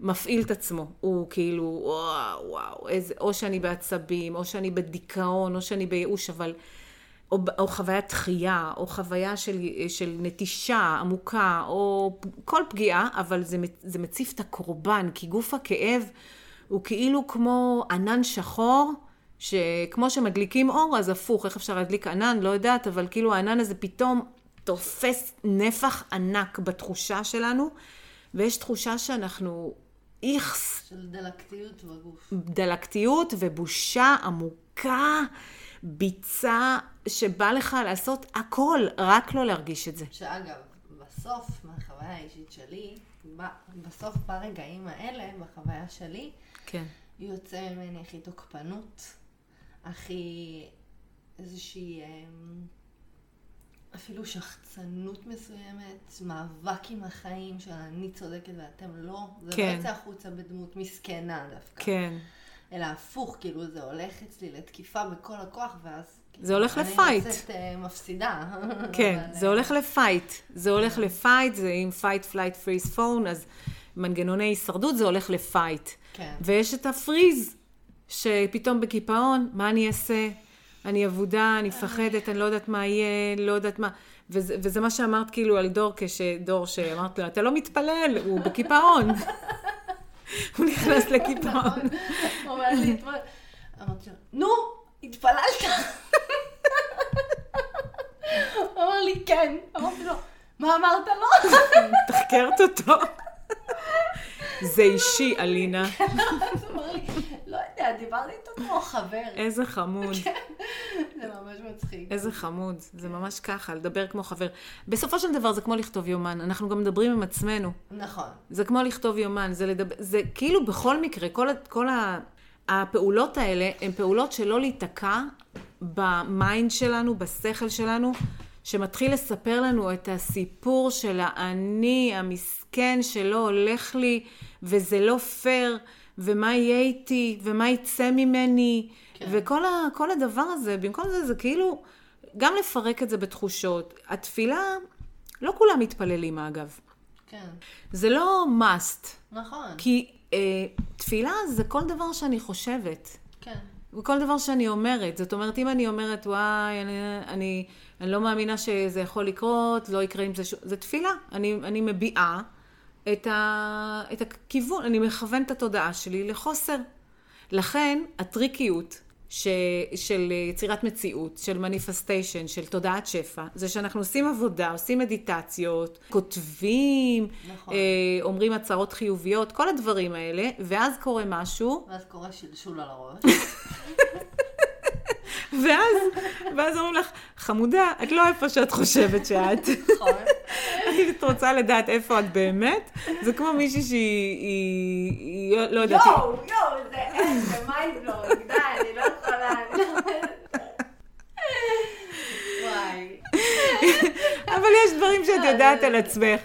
Speaker 1: מפעיל את עצמו. הוא כאילו, וואו, וואו, איזה, או שאני בעצבים, או שאני בדיכאון, או שאני בייאוש, אבל... או, או חוויית דחייה, או חוויה של, של נטישה עמוקה, או כל פגיעה, אבל זה, זה מציף את הקורבן, כי גוף הכאב הוא כאילו כמו ענן שחור, שכמו שמדליקים אור, אז הפוך, איך אפשר להדליק ענן? לא יודעת, אבל כאילו הענן הזה פתאום תופס נפח ענק בתחושה שלנו, ויש תחושה שאנחנו איכס,
Speaker 2: של דלקתיות בגוף.
Speaker 1: דלקתיות ובושה עמוקה, ביצה שבא לך לעשות הכל, רק לא להרגיש את זה.
Speaker 2: שאגב, בסוף, מהחוויה האישית שלי, ב- בסוף ברגעים האלה, בחוויה שלי,
Speaker 1: כן.
Speaker 2: יוצא ממני הכי תוקפנות, הכי איזושהי אמ, אפילו שחצנות מסוימת, מאבק עם החיים של אני צודקת ואתם לא. זה
Speaker 1: כן.
Speaker 2: לא יוצא החוצה בדמות מסכנה דווקא.
Speaker 1: כן.
Speaker 2: אלא הפוך, כאילו זה הולך אצלי לתקיפה בכל הכוח, ואז... כאילו,
Speaker 1: זה הולך
Speaker 2: אני
Speaker 1: לפייט.
Speaker 2: יוצאת אה, מפסידה. <laughs>
Speaker 1: כן,
Speaker 2: אבל,
Speaker 1: זה
Speaker 2: אה,
Speaker 1: הולך ל fight. זה הולך ל fight, זה עם fight, flight, freeze, fawn, אז מנגנוני הישרדות זה הולך ל fight.
Speaker 2: כן.
Speaker 1: ויש את ה freeze, שפתאום בקיפאון, מה אני אעשה? אני אבודה, אני מפחדת, אני לא יודעת מה יהיה, לא יודעת מה. וזה, וזה מה שאמרת כאילו על דור, כשדור שאמרת לו, אתה לא מתפלל, הוא בקיפאון. <laughs> הוא נכנס לקיפאון. <laughs>
Speaker 2: אמרתי לו, נו, התפללת? <laughs> הוא אמר לי, כן. אמרתי לו, מה אמרת לו?
Speaker 1: תחקרת אותו. זה אישי, אלינה.
Speaker 2: אז הוא אמר לי, לא יודע, דיברתי איתו כמו חבר.
Speaker 1: איזה חמוד.
Speaker 2: זה ממש מצחיק.
Speaker 1: איזה חמוד, זה ממש ככה, לדבר כמו חבר. בסופו של דבר זה כמו לכתוב יומן, אנחנו גם מדברים עם עצמנו.
Speaker 2: נכון.
Speaker 1: זה כמו לכתוב יומן, זה לדבר, זה כאילו בכל מקרה, כל, כל ה, הפעולות האלה הן פעולות שלא להיתקע ב mind שלנו, בשכל שלנו, שמתחיל לספר לנו את הסיפור של האני המסכן שלא הולך לי, וזה לא פייר, ומה יהיה איתי, ומה יצא ממני,
Speaker 2: כן.
Speaker 1: וכל ה, הדבר הזה, במקום זה, זה כאילו, גם לפרק את זה בתחושות. התפילה, לא כולם מתפללים אגב.
Speaker 2: כן.
Speaker 1: זה לא must,
Speaker 2: נכון.
Speaker 1: כי אה, תפילה זה כל דבר שאני חושבת,
Speaker 2: כן.
Speaker 1: וכל דבר שאני אומרת. זאת אומרת, אם אני אומרת, וואי, אני, אני, אני לא מאמינה שזה יכול לקרות, לא יקרה עם זה שום... זה תפילה. אני, אני מביעה את, ה, את הכיוון, אני מכוונת את התודעה שלי לחוסר. לכן, הטריקיות ש, של יצירת מציאות, של מניפסטיישן, של תודעת שפע, זה שאנחנו עושים עבודה, עושים מדיטציות, כותבים,
Speaker 2: נכון.
Speaker 1: אה, אומרים הצהרות חיוביות, כל הדברים האלה, ואז קורה משהו,
Speaker 2: ואז קורה שלשול על הראש. <laughs>
Speaker 1: ואז, ואז אומרים לך, חמודה, את לא איפה שאת חושבת שאת.
Speaker 2: נכון.
Speaker 1: את רוצה לדעת איפה את באמת, זה כמו מישהי שהיא, היא, היא, לא יודעת,
Speaker 2: יואו, יואו, זה mind blowing, די, אני לא יכולה, אני לא... וואי.
Speaker 1: אבל יש דברים שאת יודעת על עצמך.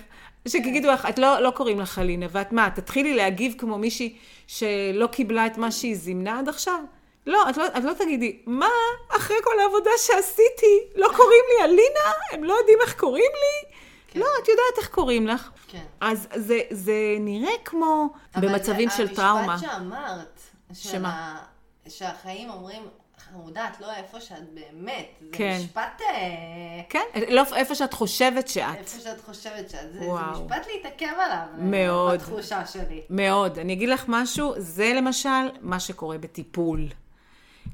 Speaker 1: שתגידו לך, את לא, לא קוראים לך אלינה, ואת מה, תתחילי להגיב כמו מישהי שלא קיבלה את מה שהיא זימנה עד עכשיו? לא, את לא, את לא תגידי, מה, אחרי כל העבודה שעשיתי, לא קוראים לי אלינה? הם לא יודעים איך קוראים לי? לא, את יודעת איך קוראים לך.
Speaker 2: כן.
Speaker 1: אז זה, זה נראה כמו במצבים של טראומה.
Speaker 2: אבל המשפט שאמרת,
Speaker 1: שמה?
Speaker 2: שהחיים אומרים, חמודה, את לא איפה שאת באמת. זה
Speaker 1: כן.
Speaker 2: משפט... אה,
Speaker 1: כן, לא איפה שאת חושבת שאת.
Speaker 2: איפה שאת חושבת שאת. זה, זה. משפט להתעכב עליו. אה,
Speaker 1: מאוד.
Speaker 2: בתחושה שלי.
Speaker 1: מאוד. אני אגיד לך משהו, זה למשל מה שקורה בטיפול.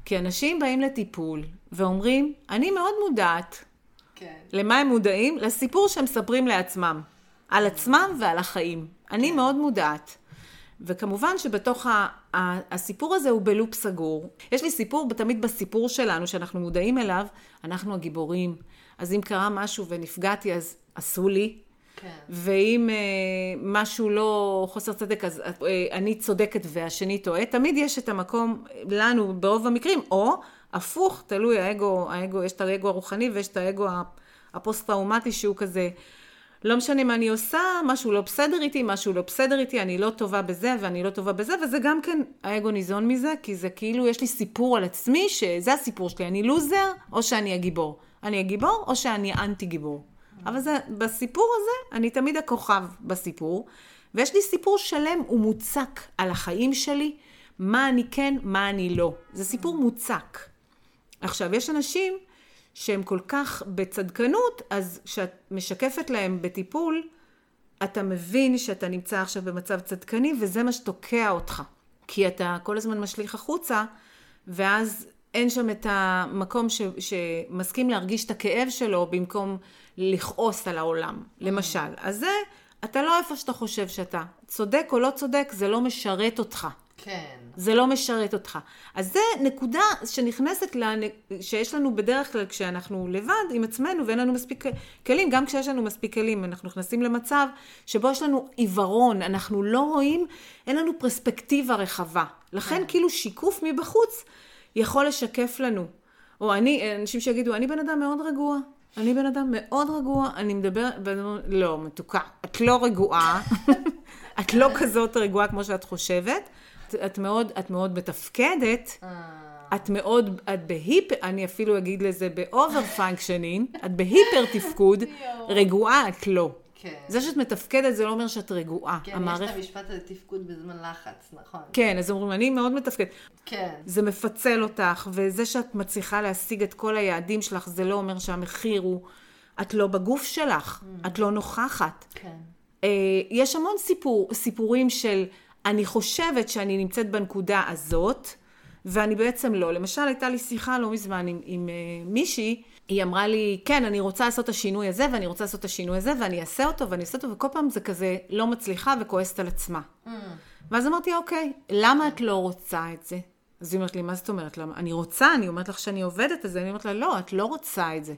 Speaker 1: כי אנשים באים לטיפול ואומרים, אני מאוד מודעת.
Speaker 2: כן.
Speaker 1: למה הם מודעים? לסיפור שהם מספרים לעצמם. על עצמם ועל החיים. אני
Speaker 2: כן.
Speaker 1: מאוד מודעת. וכמובן שבתוך ה- ה- הסיפור הזה הוא בלופ סגור. יש לי סיפור, תמיד בסיפור שלנו, שאנחנו מודעים אליו, אנחנו הגיבורים. אז אם קרה משהו ונפגעתי, אז עשו לי.
Speaker 2: כן.
Speaker 1: ואם אה, משהו לא חוסר צדק, אז אה, אני צודקת והשני טועה. תמיד יש את המקום לנו, ברוב המקרים, או הפוך, תלוי, האגו, האגו, יש את האגו הרוחני ויש את האגו הפוסט-טראומטי שהוא כזה, לא משנה מה אני עושה, משהו לא בסדר איתי, משהו לא בסדר איתי, אני לא טובה בזה ואני לא טובה בזה, וזה גם כן, האגו ניזון מזה, כי זה כאילו, יש לי סיפור על עצמי, שזה הסיפור שלי, אני לוזר, או שאני הגיבור. אני הגיבור, או שאני אנטי גיבור. אבל זה, בסיפור הזה, אני תמיד הכוכב בסיפור, ויש לי סיפור שלם ומוצק על החיים שלי, מה אני כן, מה אני לא. זה סיפור מוצק. עכשיו, יש אנשים שהם כל כך בצדקנות, אז כשאת משקפת להם בטיפול, אתה מבין שאתה נמצא עכשיו במצב צדקני, וזה מה שתוקע אותך. כי אתה כל הזמן משליך החוצה, ואז אין שם את המקום ש, שמסכים להרגיש את הכאב שלו, במקום לכעוס על העולם, למשל. אז זה, אתה לא איפה שאתה חושב שאתה. צודק או לא צודק, זה לא משרת אותך.
Speaker 2: כן.
Speaker 1: זה לא משרת אותך. אז זה נקודה שנכנסת, לנ... שיש לנו בדרך כלל כשאנחנו לבד עם עצמנו ואין לנו מספיק כלים, גם כשיש לנו מספיק כלים, אנחנו נכנסים למצב שבו יש לנו עיוורון, אנחנו לא רואים, אין לנו פרספקטיבה רחבה. לכן כאילו שיקוף מבחוץ יכול לשקף לנו. או אני, אנשים שיגידו, אני בן אדם מאוד רגוע. אני בן אדם מאוד רגוע, אני מדבר, לא, מתוקה, את לא רגועה, <laughs> את לא כזאת רגועה כמו שאת חושבת, את, את, מאוד, את מאוד מתפקדת,
Speaker 2: אה,
Speaker 1: את מאוד, את ב hyper, אני אפילו אגיד לזה ב over functioning, את ב hyper
Speaker 2: תפקוד. <laughs>
Speaker 1: רגועה את לא.
Speaker 2: כן.
Speaker 1: זה שאת מתפקדת זה לא אומר שאת רגועה.
Speaker 2: כן, יש את המשפט הזה תפקוד בזמן לחץ, נכון.
Speaker 1: כן, אז אומרים, אני מאוד מתפקדת.
Speaker 2: כן.
Speaker 1: זה מפצל אותך, וזה שאת מצליחה להשיג את כל היעדים שלך, זה לא אומר שהמחיר הוא... את לא בגוף שלך, את לא נוכחת.
Speaker 2: כן.
Speaker 1: אה, יש המון סיפור, סיפורים של אני חושבת שאני נמצאת בנקודה הזאת, ואני בעצם לא. למשל, הייתה לי שיחה לא מזמן עם, עם אה, מישהי, היא אמרה לי, כן, אני רוצה לעשות את השינוי הזה, ואני רוצה לעשות את השינוי הזה, ואני אעשה אותו, ואני אעשה אותו, וכל פעם זה כזה לא מצליחה וכועסת על עצמה.
Speaker 2: Mm.
Speaker 1: ואז אמרתי, אוקיי, למה את לא רוצה את זה? אז היא אומרת לי, מה זאת אומרת? למה? אני רוצה, אני אומרת לך שאני עובדת על זה, אני אומרת לה, לא, את לא רוצה את זה.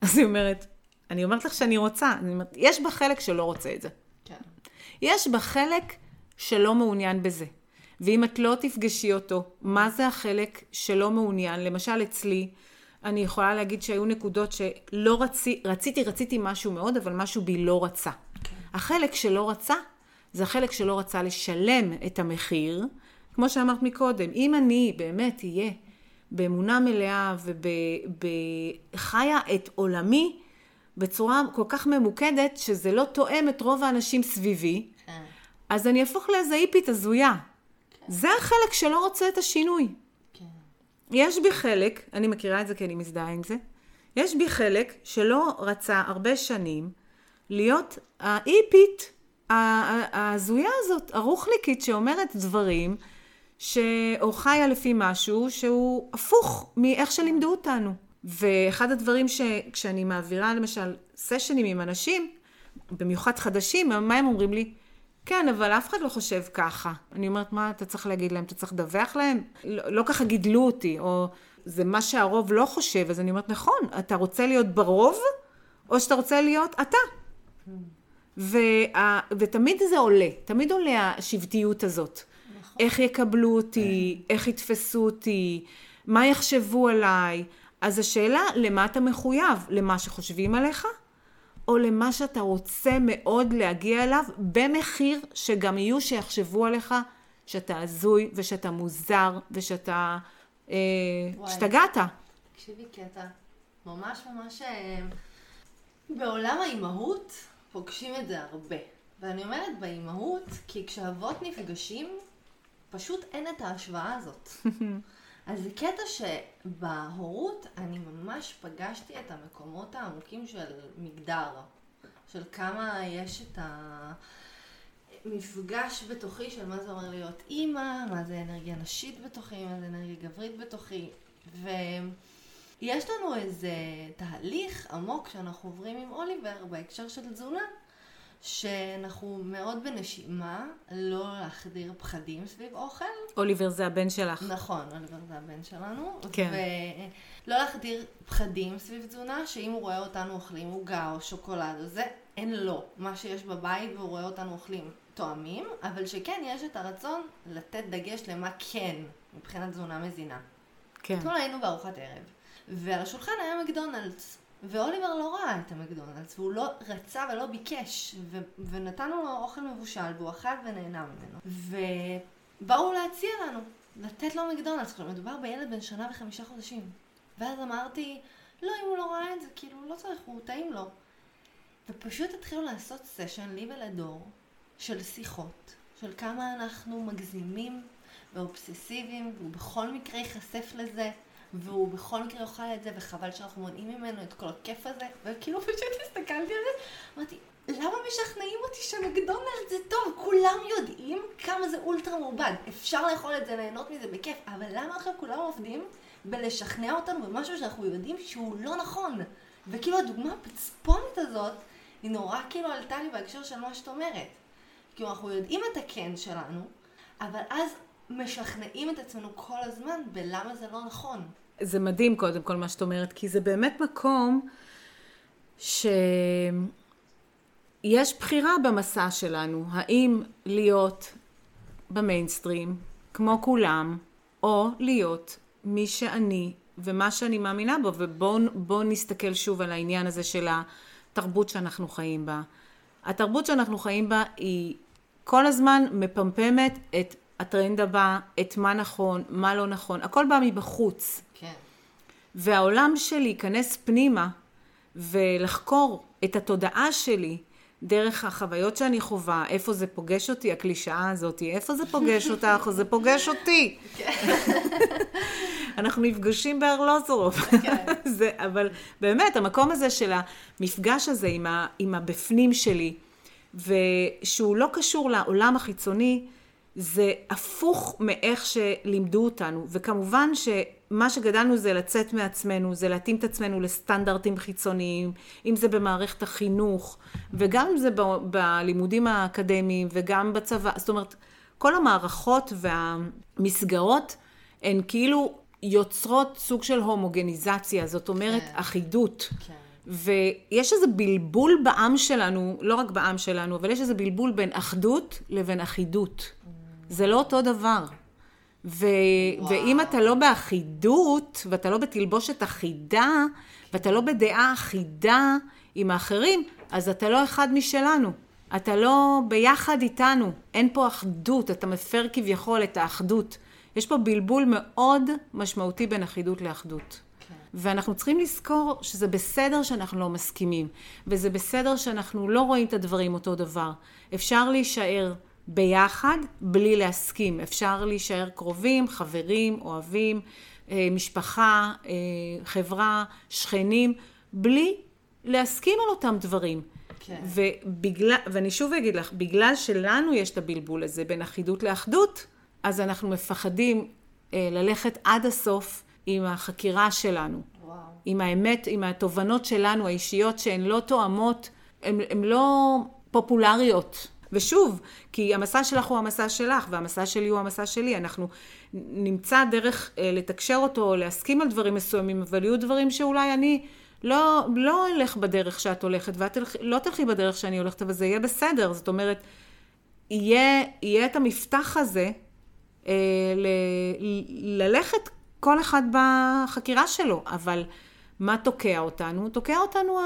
Speaker 1: אז היא אומרת, אני אומרת לך שאני רוצה. אני אומרת, יש בה חלק שלא רוצה את זה.
Speaker 2: כן.
Speaker 1: יש בה חלק שלא מעוניין בזה. ואם את לא תפגשי אותו, מה זה החלק שלא מעוניין? למשל אצלי, אני יכולה להגיד שהיו נקודות שלא רצי, רציתי, רציתי משהו מאוד, אבל משהו בי לא רצה. החלק שלא רצה, זה החלק שלא רצה לשלם את המחיר. כמו שאמרת מקודם, אם אני באמת אהיה באמונה מלאה וחיה את עולמי בצורה כל כך ממוקדת, שזה לא תואם את רוב האנשים סביבי,
Speaker 2: כן.
Speaker 1: אז אני אהפוך לאיזה היפית הזויה. זה החלק שלא רוצה את השינוי. יש בי חלק, אני מכירה את זה כי אני מזדהה עם זה, יש בי חלק שלא רצה הרבה שנים להיות ההיפית ה- ה- ההזויה הזאת, הרוחניקית שאומרת דברים, ש... או חיה לפי משהו שהוא הפוך מאיך שלימדו אותנו. ואחד הדברים שכשאני מעבירה למשל סשנים עם אנשים, במיוחד חדשים, מה הם אומרים לי? כן, אבל אף אחד לא חושב ככה. אני אומרת, מה אתה צריך להגיד להם? אתה צריך לדווח להם? לא, לא ככה גידלו אותי, או זה מה שהרוב לא חושב. אז אני אומרת, נכון, אתה רוצה להיות ברוב, או שאתה רוצה להיות אתה. וה, ותמיד זה עולה, תמיד עולה השבטיות הזאת.
Speaker 2: נכון.
Speaker 1: איך יקבלו אותי, איך יתפסו אותי, מה יחשבו עליי. אז השאלה, למה אתה מחויב? למה שחושבים עליך? או למה שאתה רוצה מאוד להגיע אליו, במחיר שגם יהיו שיחשבו עליך שאתה הזוי ושאתה מוזר ושאתה אה. השתגעת.
Speaker 2: תקשיבי, אתה ממש ממש... אה, בעולם האימהות, פוגשים את זה הרבה. ואני אומרת באימהות, כי כשאבות נפגשים, פשוט אין את ההשוואה הזאת. <laughs> אז זה קטע שבהורות אני ממש פגשתי את המקומות העמוקים של מגדר, של כמה יש את המפגש בתוכי של מה זה אומר להיות אימא, מה זה אנרגיה נשית בתוכי, מה זה אנרגיה גברית בתוכי, ויש לנו איזה תהליך עמוק שאנחנו עוברים עם אוליבר בהקשר של תזונה, שאנחנו מאוד בנשימה, לא להחדיר פחדים סביב אוכל.
Speaker 1: אוליבר זה הבן שלך.
Speaker 2: נכון, אוליבר זה הבן שלנו.
Speaker 1: כן.
Speaker 2: ולא להחדיר פחדים סביב תזונה, שאם הוא רואה אותנו אוכלים עוגה או שוקולד או זה, אין לו. מה שיש בבית והוא רואה אותנו אוכלים תואמים, אבל שכן יש את הרצון לתת דגש למה כן, מבחינת תזונה מזינה.
Speaker 1: כן.
Speaker 2: אתמול היינו בארוחת ערב, ועל השולחן היה מקדונלדס. ואוליבר לא ראה את המקדונלדס, והוא לא רצה ולא ביקש, ו- ונתנו לו אוכל מבושל, והוא אכל ונהנה ממנו. ובאו להציע לנו, לתת לו מקדונלדס, כלומר מדובר בילד בן שנה וחמישה חודשים. ואז אמרתי, לא, אם הוא לא ראה את זה, כאילו, לא צריך, הוא טעים לו. ופשוט התחילו לעשות סשן, לי ולדור, של שיחות, של כמה אנחנו מגזימים ואובססיביים, והוא בכל מקרה ייחשף לזה. והוא בכל מקרה יאכל את זה, וחבל שאנחנו מונעים ממנו את כל הכיף הזה, וכאילו <laughs> פשוט הסתכלתי על זה, אמרתי, למה משכנעים אותי שמקדונלד זה טוב? כולם יודעים כמה זה אולטרה מעובד. אפשר לאכול את זה, ליהנות מזה בכיף, אבל למה עכשיו כולם עובדים בלשכנע אותנו במשהו שאנחנו יודעים שהוא לא נכון? וכאילו הדוגמה הפצפונת הזאת, היא נורא כאילו עלתה לי בהקשר של מה שאת אומרת. כאילו אנחנו יודעים את הכן שלנו, אבל אז משכנעים את עצמנו כל הזמן בלמה זה לא נכון.
Speaker 1: זה מדהים קודם כל מה שאת אומרת, כי זה באמת מקום שיש בחירה במסע שלנו, האם להיות במיינסטרים, כמו כולם, או להיות מי שאני ומה שאני מאמינה בו, ובואו נסתכל שוב על העניין הזה של התרבות שאנחנו חיים בה. התרבות שאנחנו חיים בה היא כל הזמן מפמפמת את הטרנד הבא, את מה נכון, מה לא נכון, הכל בא מבחוץ. והעולם שלי ייכנס פנימה ולחקור את התודעה שלי דרך החוויות שאני חווה, איפה זה פוגש אותי, הקלישאה הזאת, איפה זה פוגש אותך, זה פוגש אותי. <laughs> אנחנו נפגשים בארלוזורוב. כן. <laughs> זה, אבל באמת, המקום הזה של המפגש הזה עם, ה, עם הבפנים שלי, ושהוא לא קשור לעולם החיצוני, זה הפוך מאיך שלימדו אותנו, וכמובן שמה שגדלנו זה לצאת מעצמנו, זה להתאים את עצמנו לסטנדרטים חיצוניים, אם זה במערכת החינוך, וגם אם זה בלימודים האקדמיים, וגם בצבא, זאת אומרת, כל המערכות והמסגרות הן כאילו יוצרות סוג של הומוגניזציה, זאת אומרת כן. אחידות. כן. ויש איזה בלבול בעם שלנו, לא רק בעם שלנו, אבל יש איזה בלבול בין אחדות לבין אחידות. זה לא אותו דבר. ו- ואם אתה לא באחידות, ואתה לא בתלבושת אחידה, ואתה לא בדעה אחידה עם האחרים, אז אתה לא אחד משלנו. אתה לא ביחד איתנו. אין פה אחדות, אתה מפר כביכול את האחדות. יש פה בלבול מאוד משמעותי בין אחידות לאחדות. כן. ואנחנו צריכים לזכור שזה בסדר שאנחנו לא מסכימים, וזה בסדר שאנחנו לא רואים את הדברים אותו דבר. אפשר להישאר ביחד בלי להסכים. אפשר להישאר קרובים, חברים, אוהבים, אה, משפחה, אה, חברה, שכנים, בלי להסכים על אותם דברים. כן. ובגלל, ואני שוב אגיד לך, בגלל שלנו יש את הבלבול הזה בין אחידות לאחדות, אז אנחנו מפחדים אה, ללכת עד הסוף עם החקירה שלנו. וואו. עם האמת, עם התובנות שלנו האישיות שהן לא תואמות, הן לא פופולריות. ושוב, כי המסע שלך הוא המסע שלך, והמסע שלי הוא המסע שלי. אנחנו נמצא דרך אה, לתקשר אותו, להסכים על דברים מסוימים, אבל יהיו דברים שאולי אני לא, לא אלך בדרך שאת הולכת, ואת תלכ, לא תלכי בדרך שאני הולכת, אבל זה יהיה בסדר. זאת אומרת, יהיה, יהיה את המפתח הזה אה, ל, ללכת כל אחד בחקירה שלו, אבל מה תוקע אותנו? תוקע אותנו ה...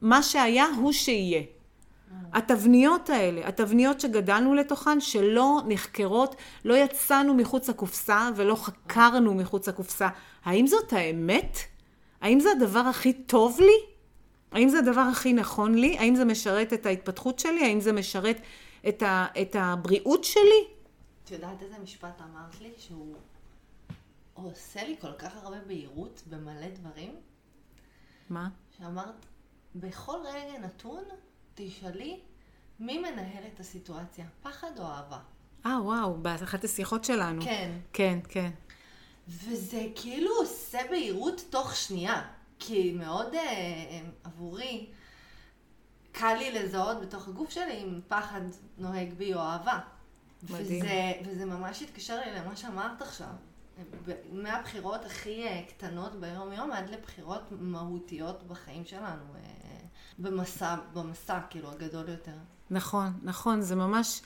Speaker 1: מה שהיה הוא שיהיה. התבניות האלה, התבניות שגדלנו לתוכן, שלא נחקרות, לא יצאנו מחוץ לקופסה ולא חקרנו מחוץ לקופסה. האם זאת האמת? האם זה הדבר הכי טוב לי? האם זה הדבר הכי נכון לי? האם זה משרת את ההתפתחות שלי? האם זה משרת את, ה, את הבריאות שלי?
Speaker 2: את יודעת איזה משפט אמרת לי? שהוא עושה לי כל כך הרבה בהירות במלא דברים?
Speaker 1: מה?
Speaker 2: שאמרת, בכל רגע נתון תשאלי מי מנהל את הסיטואציה, פחד או אהבה?
Speaker 1: אה, וואו, באחת השיחות שלנו.
Speaker 2: כן.
Speaker 1: כן, כן.
Speaker 2: וזה כאילו עושה בהירות תוך שנייה. כי מאוד אה, עבורי, קל לי לזהות בתוך הגוף שלי אם פחד נוהג בי או אהבה.
Speaker 1: מדהים.
Speaker 2: וזה, וזה ממש התקשר לי למה שאמרת עכשיו. מהבחירות הכי אה, קטנות ביום יום עד לבחירות מהותיות בחיים שלנו. במסע, במסע כאילו הגדול יותר.
Speaker 1: נכון, נכון, זה ממש...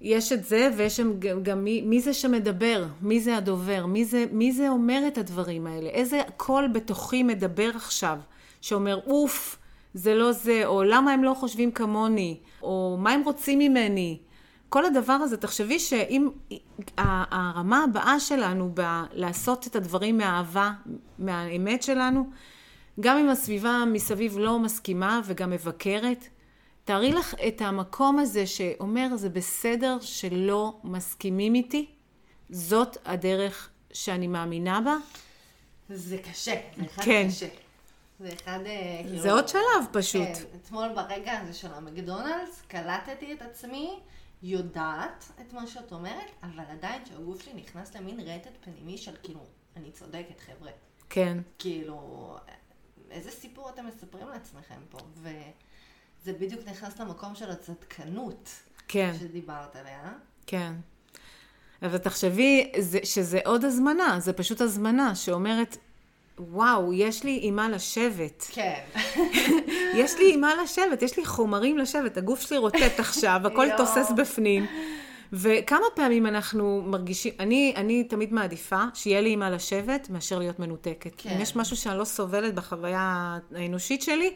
Speaker 1: יש את זה, ויש שם גם, גם מי, מי זה שמדבר, מי זה הדובר, מי זה, מי זה אומר את הדברים האלה, איזה קול בתוכי מדבר עכשיו, שאומר אוף, זה לא זה, או למה הם לא חושבים כמוני, או מה הם רוצים ממני. כל הדבר הזה, תחשבי שאם הרמה הבאה שלנו בלעשות את הדברים מהאהבה, מהאמת שלנו, גם אם הסביבה מסביב לא מסכימה וגם מבקרת, תארי לך את המקום הזה שאומר, זה בסדר שלא מסכימים איתי, זאת הדרך שאני מאמינה בה.
Speaker 2: זה קשה, זה אחד
Speaker 1: כן.
Speaker 2: קשה. זה אחד, אה, כאילו...
Speaker 1: זה עוד שלב פשוט.
Speaker 2: כן, אתמול ברגע הזה של המקדונלדס, קלטתי את עצמי, יודעת את מה שאת אומרת, אבל עדיין שהגוף שלי נכנס למין רטט פנימי של כאילו, אני צודקת חבר'ה.
Speaker 1: כן.
Speaker 2: כאילו, איזה סיפור אתם מספרים לעצמכם פה? וזה בדיוק נכנס למקום של הצדקנות
Speaker 1: כן.
Speaker 2: שדיברת עליה.
Speaker 1: כן. אבל תחשבי זה, שזה עוד הזמנה, זה פשוט הזמנה שאומרת, וואו, יש לי עם מה לשבת.
Speaker 2: כן. <laughs>
Speaker 1: יש לי עם מה לשבת, יש לי חומרים לשבת, הגוף שלי רוטט עכשיו, הכל
Speaker 2: יואו. <laughs>
Speaker 1: תוסס בפנים. וכמה פעמים אנחנו מרגישים, אני, אני תמיד מעדיפה שיהיה לי עם מה לשבת מאשר להיות מנותקת.
Speaker 2: כן.
Speaker 1: אם יש משהו שאני לא סובלת בחוויה האנושית שלי,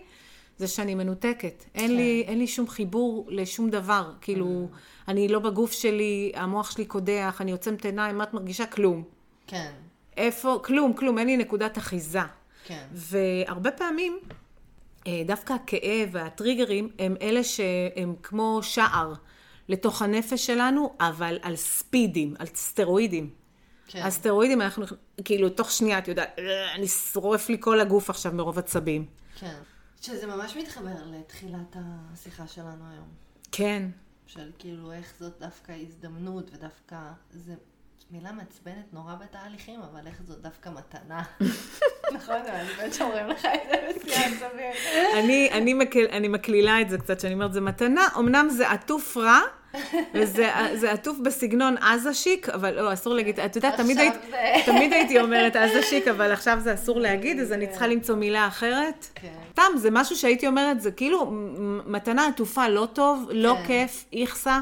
Speaker 1: זה שאני מנותקת. אין,
Speaker 2: כן.
Speaker 1: לי, אין לי שום חיבור לשום דבר. כאילו, אני לא בגוף שלי, המוח שלי קודח, אני עוצמת עיניים, מה את מרגישה? כלום.
Speaker 2: כן,
Speaker 1: איפה? כלום, כלום, אין לי נקודת אחיזה.
Speaker 2: כן.
Speaker 1: והרבה פעמים, אה, דווקא הכאב והטריגרים הם אלה שהם כמו שער לתוך הנפש שלנו, אבל על ספידים, על סטרואידים.
Speaker 2: כן.
Speaker 1: הסטרואידים, אנחנו, כאילו, תוך שנייה, את יודעת, "אה, אני שורף לי כל הגוף עכשיו מרוב עצבים.
Speaker 2: כן. שזה ממש מתחבר לתחילת השיחה שלנו היום.
Speaker 1: כן,
Speaker 2: של כאילו איך זאת דווקא הזדמנות ודווקא זה מילה מעצבנת נורא בתהליכים, אבל איך זאת דווקא מתנה. <laughs> נכון, אני באמת שאומרים לך את זה בשיא העצבים.
Speaker 1: אני, אני, מקל, אני מקלילה את זה קצת, שאני אומרת, זה מתנה, אמנם זה עטוף רע, וזה זה עטוף בסגנון עזה שיק, אבל לא, אסור להגיד, את יודעת, תמיד, היית, תמיד הייתי אומרת עזה שיק, אבל עכשיו זה אסור להגיד, אז אני צריכה למצוא מילה אחרת.
Speaker 2: כן.
Speaker 1: סתם, זה משהו שהייתי אומרת, זה כאילו מתנה עטופה לא טוב, לא
Speaker 2: כן.
Speaker 1: כיף, איכסה.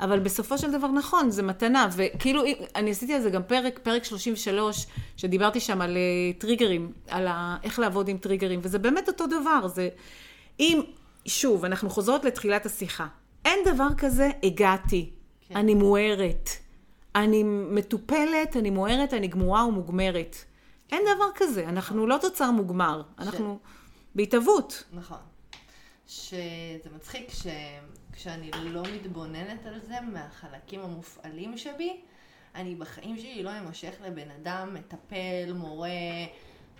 Speaker 1: אבל בסופו של דבר נכון, זה מתנה, וכאילו, אני עשיתי על זה גם פרק, פרק 33, שדיברתי שם על אה, טריגרים, על ה, איך לעבוד עם טריגרים, וזה באמת אותו דבר, זה, אם, שוב, אנחנו חוזרות לתחילת השיחה, אין דבר כזה, הגעתי,
Speaker 2: כן.
Speaker 1: אני מוארת, אני מטופלת, אני מוארת, אני גמורה ומוגמרת. אין דבר כזה, אנחנו לא תוצר מוגמר, אנחנו בהתהוות.
Speaker 2: נכון. שזה מצחיק ש... כשאני לא מתבוננת על זה מהחלקים המופעלים שבי, אני בחיים שלי לא אמשך לבן אדם, מטפל, מורה,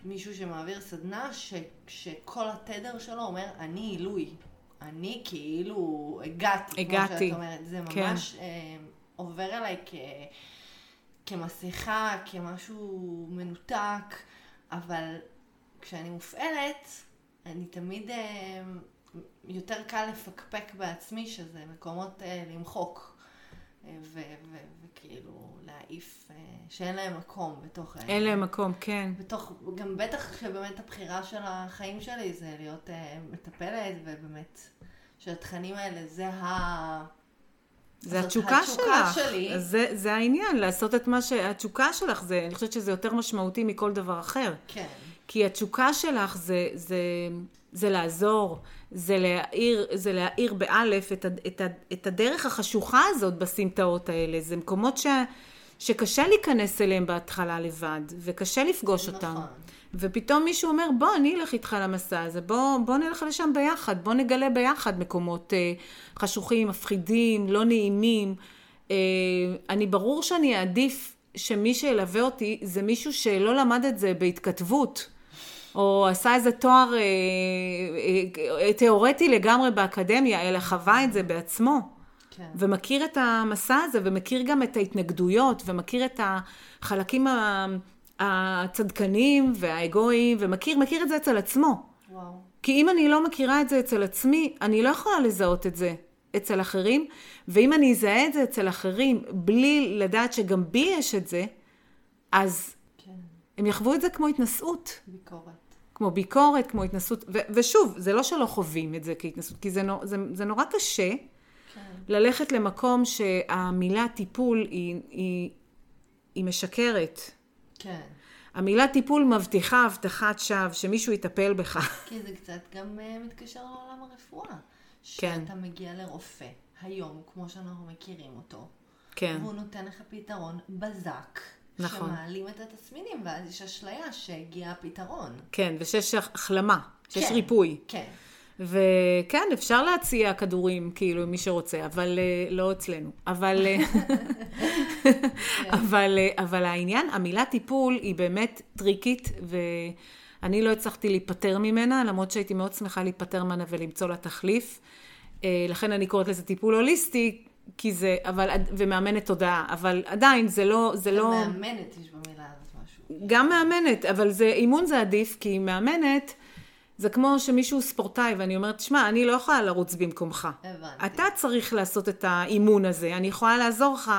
Speaker 2: מישהו שמעביר סדנה, ש... שכל התדר שלו אומר, אני עילוי. אני כאילו הגעתי,
Speaker 1: הגעתי,
Speaker 2: כמו שאת אומרת. זה
Speaker 1: כן.
Speaker 2: ממש אה, עובר אליי כ... כמסכה, כמשהו מנותק, אבל כשאני מופעלת, אני תמיד אה, יותר קל לפקפק בעצמי, שזה מקומות אה, למחוק. אה, ו- ו- וכאילו להעיף, אה, שאין להם מקום בתוך...
Speaker 1: אין להם מקום, כן.
Speaker 2: בתוך, גם בטח שבאמת הבחירה של החיים שלי זה להיות אה, מטפלת, ובאמת שהתכנים האלה זה ה...
Speaker 1: זה התשוקה
Speaker 2: התשוקה
Speaker 1: שלך.
Speaker 2: שלי.
Speaker 1: זה, זה העניין, לעשות את מה ש... התשוקה שלך, זה, אני חושבת שזה יותר משמעותי מכל דבר אחר.
Speaker 2: כן,
Speaker 1: כי התשוקה שלך זה, זה, זה לעזור, זה להאיר, זה להאיר באלף את, את, את הדרך החשוכה הזאת בסמטאות האלה. זה מקומות ש, שקשה להיכנס אליהם בהתחלה לבד, וקשה לפגוש אותם.
Speaker 2: נכון.
Speaker 1: ופתאום מישהו אומר, בוא, אני אלך איתך למסע הזה, בוא, בוא נלך לשם ביחד, בוא נגלה ביחד מקומות אה, חשוכים, מפחידים, לא נעימים. אה, אני, ברור שאני אעדיף שמי שילווה אותי זה מישהו שלא למד את זה בהתכתבות, או עשה איזה תואר אה, אה, תיאורטי לגמרי באקדמיה, אלא חווה את זה בעצמו.
Speaker 2: כן.
Speaker 1: ומכיר את המסע הזה, ומכיר גם את ההתנגדויות, ומכיר את החלקים הצדקניים והאגואיים, ומכיר מכיר את זה אצל עצמו.
Speaker 2: וואו.
Speaker 1: כי אם אני לא מכירה את זה אצל עצמי, אני לא יכולה לזהות את זה אצל אחרים, ואם אני אזהה את זה אצל אחרים בלי לדעת שגם בי יש את זה, אז
Speaker 2: כן.
Speaker 1: הם יחוו את זה כמו התנשאות.
Speaker 2: ביקורת.
Speaker 1: כמו ביקורת, כמו התנסות, ו- ושוב, זה לא שלא חווים את זה כהתנסות, כי זה, נו, זה, זה נורא קשה
Speaker 2: כן.
Speaker 1: ללכת למקום שהמילה טיפול היא, היא, היא משקרת.
Speaker 2: כן.
Speaker 1: המילה טיפול מבטיחה הבטחת שווא, שמישהו יטפל בך.
Speaker 2: כי זה קצת גם אה, מתקשר לעולם הרפואה.
Speaker 1: כן.
Speaker 2: שאתה מגיע לרופא, היום, כמו שאנחנו מכירים אותו,
Speaker 1: כן,
Speaker 2: והוא נותן לך פתרון בזק.
Speaker 1: נכון.
Speaker 2: שמעלים את התסמינים, ואז יש אשליה שהגיע הפתרון.
Speaker 1: כן, ושיש החלמה, שיש
Speaker 2: כן.
Speaker 1: ריפוי.
Speaker 2: כן.
Speaker 1: וכן, אפשר להציע כדורים, כאילו, מי שרוצה, אבל אה, לא אצלנו. אבל, אה, <laughs> אבל, אה, אבל העניין, המילה טיפול היא באמת טריקית, ואני לא הצלחתי להיפטר ממנה, למרות שהייתי מאוד שמחה להיפטר ממנה ולמצוא לה תחליף. לכן אני קוראת לזה טיפול הוליסטי, כי זה, אבל, ומאמנת תודעה, אבל עדיין זה לא, זה לא...
Speaker 2: מאמנת יש במילה הזאת משהו.
Speaker 1: גם מאמנת, אבל זה, אימון זה עדיף, כי מאמנת, זה כמו שמישהו ספורטאי, ואני אומרת, שמע, אני לא יכולה לרוץ במקומך.
Speaker 2: הבנתי.
Speaker 1: אתה צריך לעשות את האימון הזה. אני יכולה לעזור לך,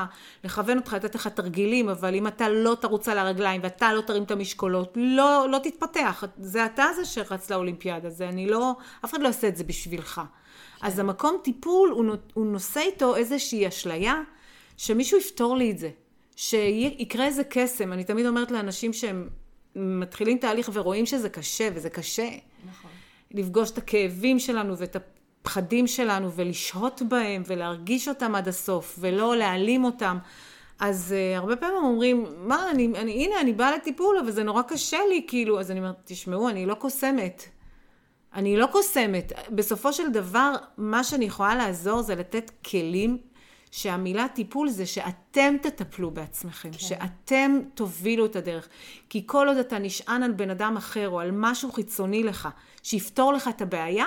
Speaker 1: לכוון אותך, לתת לך תרגילים, אבל אם אתה לא תרוץ על הרגליים, ואתה לא תרים את המשקולות, לא, לא תתפתח. זה אתה זה שרץ לאולימפיאדה, זה אני לא, אף אחד לא יעשה את זה בשבילך. אז המקום טיפול, הוא נושא איתו איזושהי אשליה, שמישהו יפתור לי את זה. שיקרה איזה קסם. אני תמיד אומרת לאנשים שהם מתחילים תהליך ורואים שזה קשה, וזה קשה.
Speaker 2: נכון.
Speaker 1: לפגוש את הכאבים שלנו ואת הפחדים שלנו ולשהות בהם ולהרגיש אותם עד הסוף ולא להעלים אותם. אז uh, הרבה פעמים אומרים, מה, אני, אני, הנה, אני באה לטיפול, אבל זה נורא קשה לי, כאילו, אז אני אומרת, תשמעו, אני לא קוסמת. אני לא קוסמת. בסופו של דבר, מה שאני יכולה לעזור זה לתת כלים שהמילה טיפול זה שאתם תטפלו בעצמכם, כן. שאתם תובילו את הדרך. כי כל עוד אתה נשען על בן אדם אחר או על משהו חיצוני לך, שיפתור לך את הבעיה,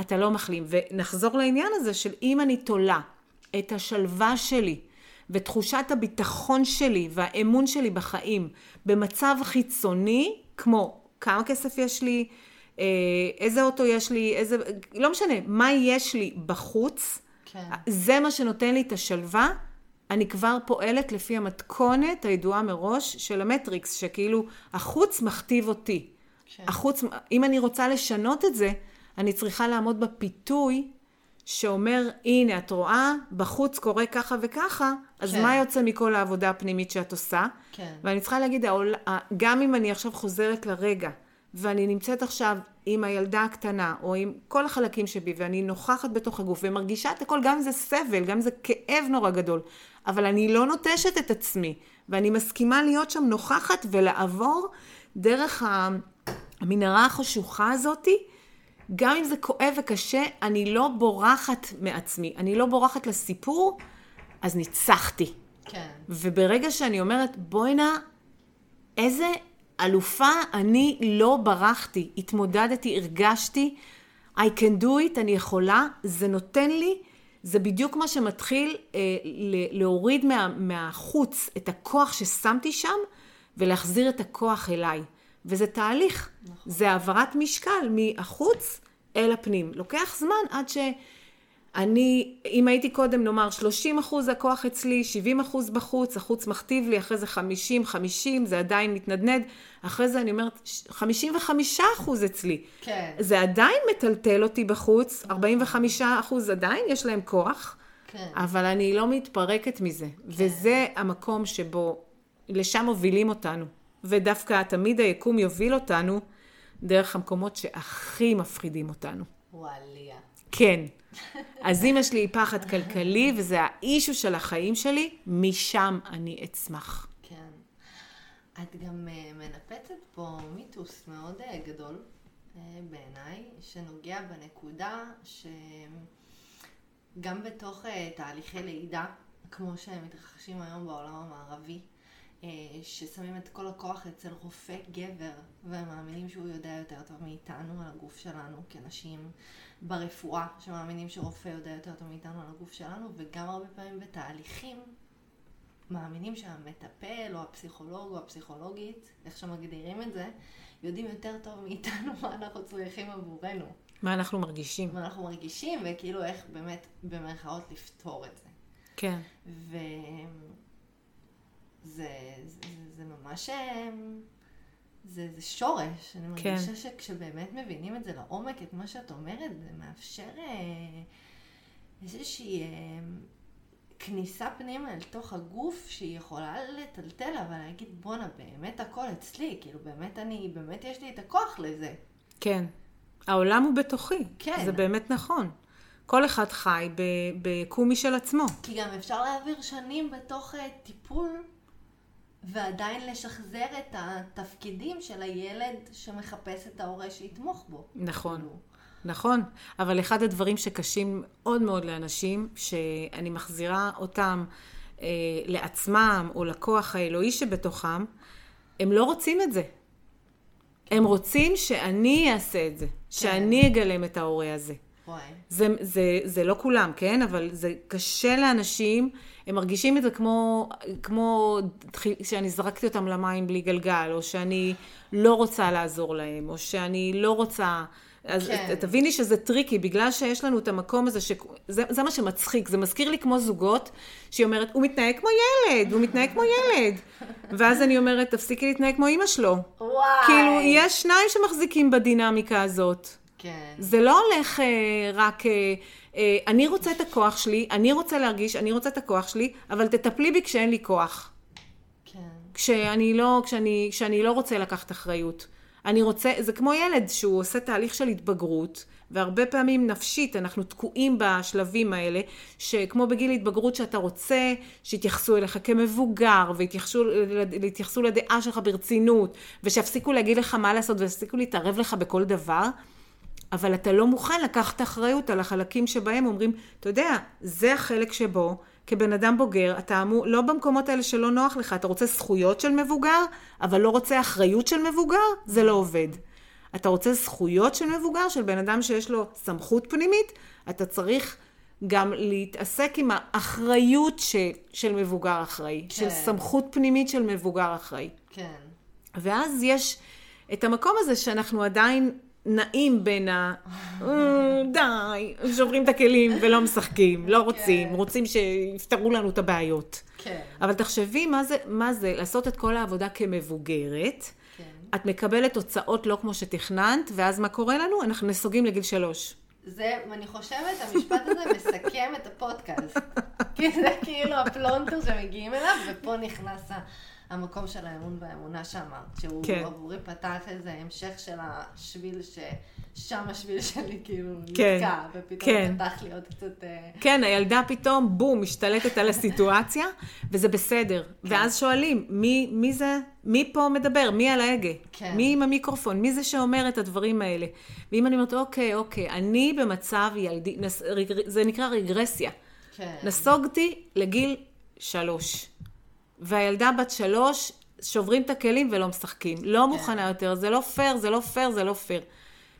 Speaker 1: אתה לא מחלים. ונחזור לעניין הזה של אם אני תולה את השלווה שלי ותחושת הביטחון שלי והאמון שלי בחיים במצב חיצוני, כמו כמה כסף יש לי, איזה אוטו יש לי, איזה, לא משנה, מה יש לי בחוץ,
Speaker 2: כן.
Speaker 1: זה מה שנותן לי את השלווה. אני כבר פועלת לפי המתכונת הידועה מראש של המטריקס, שכאילו החוץ מכתיב אותי.
Speaker 2: כן.
Speaker 1: החוץ, אם אני רוצה לשנות את זה, אני צריכה לעמוד בפיתוי שאומר, הנה, את רואה, בחוץ קורה ככה וככה, אז
Speaker 2: כן.
Speaker 1: מה יוצא מכל העבודה הפנימית שאת עושה?
Speaker 2: כן.
Speaker 1: ואני צריכה להגיד, גם אם אני עכשיו חוזרת לרגע, ואני נמצאת עכשיו עם הילדה הקטנה, או עם כל החלקים שבי, ואני נוכחת בתוך הגוף, ומרגישה את הכל, גם אם זה סבל, גם אם זה כאב נורא גדול, אבל אני לא נוטשת את עצמי, ואני מסכימה להיות שם נוכחת ולעבור דרך המנהרה החשוכה הזאתי, גם אם זה כואב וקשה, אני לא בורחת מעצמי, אני לא בורחת לסיפור, אז ניצחתי.
Speaker 2: כן.
Speaker 1: וברגע שאני אומרת, בואי נא, איזה אלופה אני לא ברחתי, התמודדתי, הרגשתי, I can do it, אני יכולה, זה נותן לי, זה בדיוק מה שמתחיל אה, ל- להוריד מה, מהחוץ את הכוח ששמתי שם, ולהחזיר את הכוח אליי. וזה תהליך, נכון. זה העברת משקל מהחוץ אל הפנים. לוקח זמן עד ש... אני, אם הייתי קודם נאמר 30 אחוז הכוח אצלי, 70 אחוז בחוץ, החוץ מכתיב לי, אחרי זה 50, 50, זה עדיין מתנדנד, אחרי זה אני אומרת 55 אחוז אצלי.
Speaker 2: כן.
Speaker 1: זה עדיין מטלטל אותי בחוץ, 45 אחוז עדיין יש להם כוח,
Speaker 2: כן.
Speaker 1: אבל אני לא מתפרקת מזה. וזה המקום שבו, לשם מובילים אותנו. ודווקא תמיד היקום יוביל אותנו דרך המקומות שהכי מפחידים אותנו.
Speaker 2: וואליה.
Speaker 1: כן. אז אם יש לי פחד כלכלי, וזה האישו של החיים שלי, משם אני אצמח.
Speaker 2: כן. את גם אה, מנפצת פה מיתוס מאוד אה, גדול אה, בעיניי, שנוגע בנקודה שגם בתוך תהליכי לידה, כמו שהם מתרחשים היום בעולם המערבי, ששמים את כל הכוח אצל רופא גבר, ומאמינים שהוא יודע יותר טוב מאיתנו על הגוף שלנו כנשים, ברפואה, שמאמינים שרופא יודע יותר טוב מאיתנו על הגוף שלנו, וגם הרבה פעמים בתהליכים מאמינים שהמטפל או הפסיכולוג או הפסיכולוגית, איך שמגדירים את זה, יודעים יותר טוב מאיתנו <laughs> מה אנחנו צריכים עבורנו.
Speaker 1: מה אנחנו מרגישים.
Speaker 2: מה אנחנו מרגישים, וכאילו איך באמת, במרכאות, לפתור את זה.
Speaker 1: כן.
Speaker 2: וזה זה, זה, זה ממש... זה, זה שורש. אני כן. מרגישה שכשבאמת מבינים את זה לעומק, את מה שאת אומרת, זה מאפשר אה, איזושהי אה, כניסה פנימה אל תוך הגוף שהיא יכולה לטלטל, אבל להגיד, בואנה, באמת הכל אצלי, כאילו באמת אני, באמת יש לי את הכוח לזה.
Speaker 1: כן. העולם הוא בתוכי.
Speaker 2: כן.
Speaker 1: זה באמת נכון. כל אחד חי בקומי משל עצמו.
Speaker 2: כי גם אפשר להעביר שנים בתוך uh, טיפול ועדיין לשחזר את התפקידים של הילד שמחפש את ההורה שיתמוך בו.
Speaker 1: נכון. כאילו. נכון, אבל אחד הדברים שקשים מאוד מאוד לאנשים, שאני מחזירה אותם אה, לעצמם או לכוח האלוהי שבתוכם, הם לא רוצים את זה. הם רוצים שאני אעשה את זה, כן. שאני אגלם את ההורה הזה. זה, זה, זה לא כולם, כן? אבל זה קשה לאנשים, הם מרגישים את זה כמו, כמו שאני זרקתי אותם למים בלי גלגל, או שאני לא רוצה לעזור להם, או שאני לא רוצה... אז כן. תביני שזה tricky, בגלל שיש לנו את המקום הזה, שזה, זה מה שמצחיק, זה מזכיר לי כמו זוגות, שהיא אומרת, הוא מתנהג כמו ילד, הוא מתנהג כמו ילד. <laughs> ואז אני אומרת, תפסיקי להתנהג כמו אימא שלו.
Speaker 2: וואי.
Speaker 1: כאילו, יש שניים שמחזיקים בדינמיקה הזאת.
Speaker 2: כן.
Speaker 1: זה לא הולך אה, רק, אה, אני רוצה את הכוח שלי, אני רוצה להרגיש, אני רוצה את הכוח שלי, אבל תטפלי בי כשאין לי כוח.
Speaker 2: כן.
Speaker 1: כשאני לא, כשאני, כשאני לא רוצה לקחת אחריות. אני רוצה, זה כמו ילד שהוא עושה תהליך של התבגרות, והרבה פעמים נפשית אנחנו תקועים בשלבים האלה, שכמו בגיל התבגרות שאתה רוצה שיתייחסו אליך כמבוגר, ויתייחסו לדעה שלך ברצינות, ושיפסיקו להגיד לך מה לעשות, ויפסיקו להתערב לך בכל דבר. אבל אתה לא מוכן לקחת אחריות על החלקים שבהם אומרים, אתה יודע, זה החלק שבו כבן אדם בוגר, אתה אמור, לא במקומות האלה שלא נוח לך, אתה רוצה זכויות של מבוגר, אבל לא רוצה אחריות של מבוגר, זה לא עובד. אתה רוצה זכויות של מבוגר, של בן אדם שיש לו סמכות פנימית, אתה צריך גם להתעסק עם האחריות ש, של מבוגר אחראי, כן. של סמכות פנימית של מבוגר אחראי.
Speaker 2: כן.
Speaker 1: ואז יש את המקום הזה שאנחנו עדיין נעים בין ה... אה, די, שוברים את הכלים ולא משחקים, לא רוצים, כן. רוצים שיפתרו לנו את הבעיות.
Speaker 2: כן.
Speaker 1: אבל תחשבי מה זה, מה זה לעשות את כל העבודה כמבוגרת. כן. את מקבלת תוצאות לא כמו שתכננת, ואז מה קורה לנו? אנחנו נסוגים לגיל שלוש.
Speaker 2: זה, ואני חושבת, המשפט הזה מסכם את הפודקאסט. <laughs> כי זה כאילו הפלונטר שמגיעים אליו, ופה נכנס ה... המקום של האמון והאמונה שאמרת, שהוא כן. עבורי פתח איזה המשך של השביל ששם השביל שלי כאילו כן. נתקע, ופתאום כן. פתח לי עוד קצת... אה,
Speaker 1: כן, הילדה פתאום, בום, משתלטת על הסיטואציה, וזה בסדר. כן. ואז שואלים, מי, מי זה, מי פה מדבר? מי על ההגה?
Speaker 2: כן.
Speaker 1: מי עם המיקרופון? מי זה שאומר את הדברים האלה? ואם אני אומרת, אוקיי, אוקיי, אני במצב ילדי, נס, זה נקרא רגרסיה.
Speaker 2: כן.
Speaker 1: נסוגתי לגיל שלוש. והילדה בת שלוש, שוברים את הכלים ולא משחקים. לא כן. מוכנה יותר, זה לא פייר, זה לא פייר, זה לא פייר.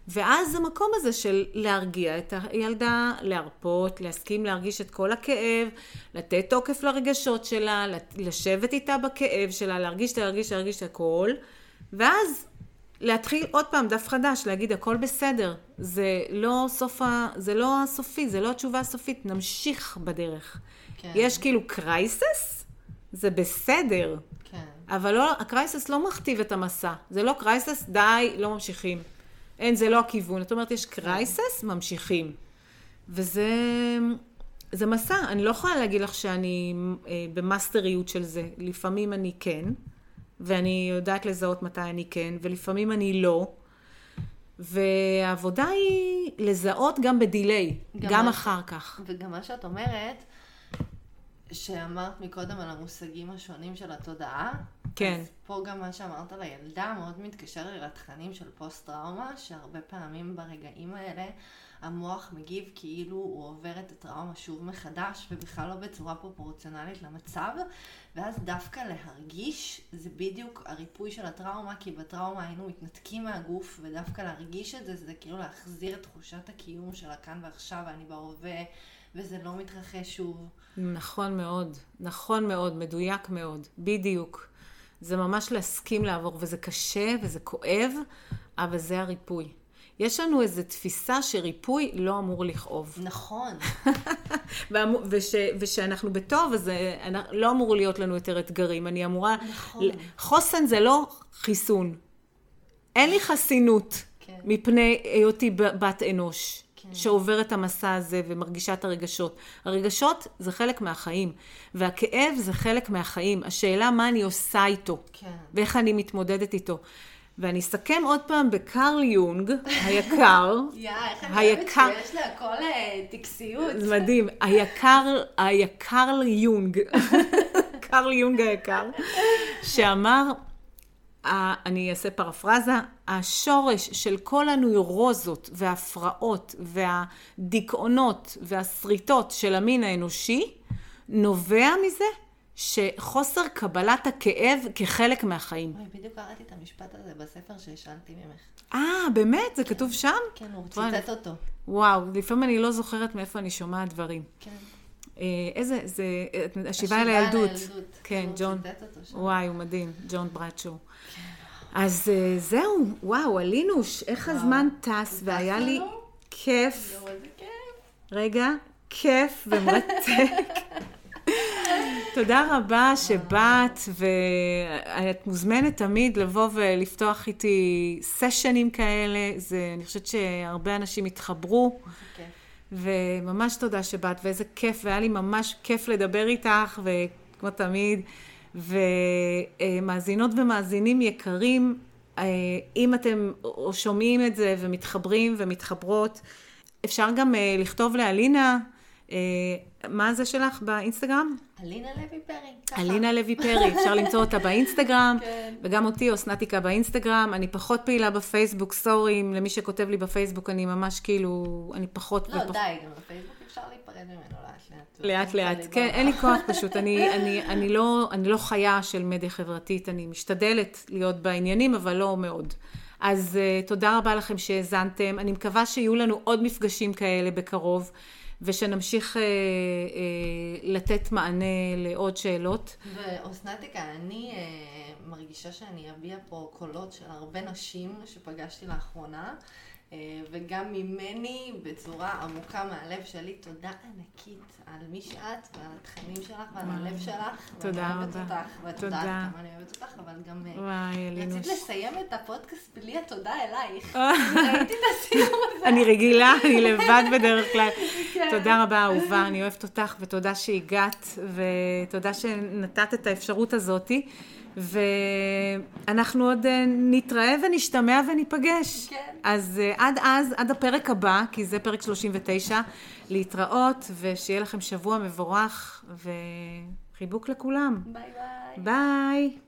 Speaker 1: ואז המקום הזה של להרגיע את הילדה, להרפות, להסכים להרגיש את כל הכאב, לתת תוקף לרגשות שלה, לשבת איתה בכאב שלה, להרגיש, להרגיש, להרגיש הכל, ואז להתחיל עוד פעם דף חדש, להגיד הכל בסדר, זה לא סוף ה... זה לא הסופי, זה לא התשובה הסופית, נמשיך בדרך. כן. יש כאילו crisis, זה בסדר.
Speaker 2: כן.
Speaker 1: אבל לא, ה crisis לא מכתיב את המסע. זה לא crisis, די, לא ממשיכים. אין, זה לא הכיוון. זאת אומרת, יש crisis, ממשיכים. וזה זה מסע. אני לא יכולה להגיד לך שאני אה, במאסטריות של זה. לפעמים אני כן, ואני יודעת לזהות מתי אני כן, ולפעמים אני לא. והעבודה היא לזהות גם ב delay,
Speaker 2: גם
Speaker 1: גם
Speaker 2: מה-
Speaker 1: אחר כך.
Speaker 2: וגם מה שאת אומרת, שאמרת מקודם על המושגים השונים של התודעה,
Speaker 1: כן.
Speaker 2: אז פה גם מה שאמרת על הילדה מאוד מתקשר לי לתכנים של פוסט-טראומה, שהרבה פעמים ברגעים האלה המוח מגיב כאילו הוא עובר את הטראומה שוב מחדש, ובכלל לא בצורה פרופורציונלית למצב, ואז דווקא להרגיש זה בדיוק הריפוי של הטראומה, כי בטראומה היינו מתנתקים מהגוף, ודווקא להרגיש את זה, זה כאילו להחזיר את תחושת הקיום של הכאן ועכשיו, ואני בהווה, וזה לא מתרחש שוב.
Speaker 1: נכון מאוד, נכון מאוד, מדויק מאוד, בדיוק. זה ממש להסכים לעבור, וזה קשה וזה כואב, אבל זה הריפוי. יש לנו איזו תפיסה שריפוי לא אמור לכאוב.
Speaker 2: נכון. <laughs>
Speaker 1: וש, ושאנחנו בטוב, אז אה, לא אמור להיות לנו יותר אתגרים. אני אמורה...
Speaker 2: נכון.
Speaker 1: חוסן זה לא חיסון. אין לי חסינות
Speaker 2: כן.
Speaker 1: מפני היותי בת אנוש.
Speaker 2: כן.
Speaker 1: שעובר את המסע הזה ומרגישה את הרגשות. הרגשות זה חלק מהחיים, והכאב זה חלק מהחיים. השאלה מה אני עושה איתו,
Speaker 2: כן.
Speaker 1: ואיך אני מתמודדת איתו. ואני אסכם עוד פעם בקרל יונג, היקר, <laughs>
Speaker 2: יא, איך אני אוהבת שיש להכל אה, טקסיות.
Speaker 1: זה מדהים, היקר, היקר יונג, <laughs> קרל יונג היקר, שאמר, ה- אני אעשה פרפרזה, השורש של כל הנוירוזות וההפרעות והדיכאונות והשריטות של המין האנושי, נובע מזה שחוסר קבלת הכאב כחלק מהחיים.
Speaker 2: אוי, בדיוק קראתי את המשפט הזה בספר שהשאלתי ממך.
Speaker 1: אה, באמת? זה כתוב שם?
Speaker 2: כן, הוא ציטט אותו.
Speaker 1: וואו, לפעמים אני לא זוכרת מאיפה אני שומעת דברים.
Speaker 2: כן.
Speaker 1: אה, איזה, זה, השיבה אל
Speaker 2: השיבה אל
Speaker 1: הילדות.
Speaker 2: הילדות.
Speaker 1: כן, ג'ון.
Speaker 2: ציטט אותו שם.
Speaker 1: וואי, הוא מדהים, ג'ון ברדשו. אז אה, זהו, וואו, אלינוש, איך הזמן טס, והיה לי? כיף. רגע, כיף ומרתק. <laughs> תודה רבה שבאת, ואת מוזמנת תמיד לבוא ולפתוח איתי סשנים כאלה. זה, אני חושבת שהרבה אנשים התחברו. וממש תודה שבאת, ואיזה כיף, והיה לי ממש כיף לדבר איתך, וכמו תמיד. ומאזינות ומאזינים יקרים, אה, אם אתם שומעים את זה ומתחברים ומתחברות, אפשר גם אה, לכתוב לאלינה, אה, מה זה שלך באינסטגרם?
Speaker 2: אלינה לוי פרי. ככה.
Speaker 1: אלינה לוי פרי, אפשר למצוא אותה באינסטגרם, <laughs>
Speaker 2: כן.
Speaker 1: וגם אותי, אסנתיקה באינסטגרם. אני פחות פעילה בפייסבוק, סורי, למי שכותב לי בפייסבוק, אני ממש כאילו, אני פחות
Speaker 2: לא,
Speaker 1: ופחות.
Speaker 2: די, גם בפייסבוק אפשר להיפרד ממנו לאט לאט. לא
Speaker 1: כן, אין לי כוח פשוט, אני, אני, אני, לא, אני לא חיה של מדיה חברתית, אני משתדלת להיות בעניינים, אבל לא מאוד. אז uh, תודה רבה לכם שהאזנתם, אני מקווה שיהיו לנו עוד מפגשים כאלה בקרוב, ושנמשיך uh, uh, לתת מענה לעוד שאלות.
Speaker 2: ואוסנטיקה, אני אה, מרגישה שאני אביע פה קולות של הרבה נשים שפגשתי לאחרונה, וגם ממני בצורה עמוקה מהלב שלי, תודה ענקית על מי שאת ועל התכנים שלך ועל הלב שלך.
Speaker 1: תודה
Speaker 2: ואני אוהבת
Speaker 1: רבה.
Speaker 2: אותך, ואת
Speaker 1: תודה.
Speaker 2: יודעת כמה אני אוהבת אותך, אבל גם אה. רצית לסיים את הפודקאסט בלי התודה אלייך. ראיתי את הסיום הזה.
Speaker 1: אני רגילה, אני לבד בדרך כלל.
Speaker 2: כן.
Speaker 1: תודה רבה, אהובה, אני אוהבת אותך, ותודה שהגעת, ותודה שנתת את האפשרות הזאתי. ואנחנו עוד אה, נתראה ונשתמע וניפגש.
Speaker 2: כן.
Speaker 1: אז אה, עד אז, עד הפרק הבא, כי זה פרק 39, להתראות, ושיהיה לכם שבוע מבורך, וחיבוק לכולם.
Speaker 2: ביי ביי.
Speaker 1: ביי.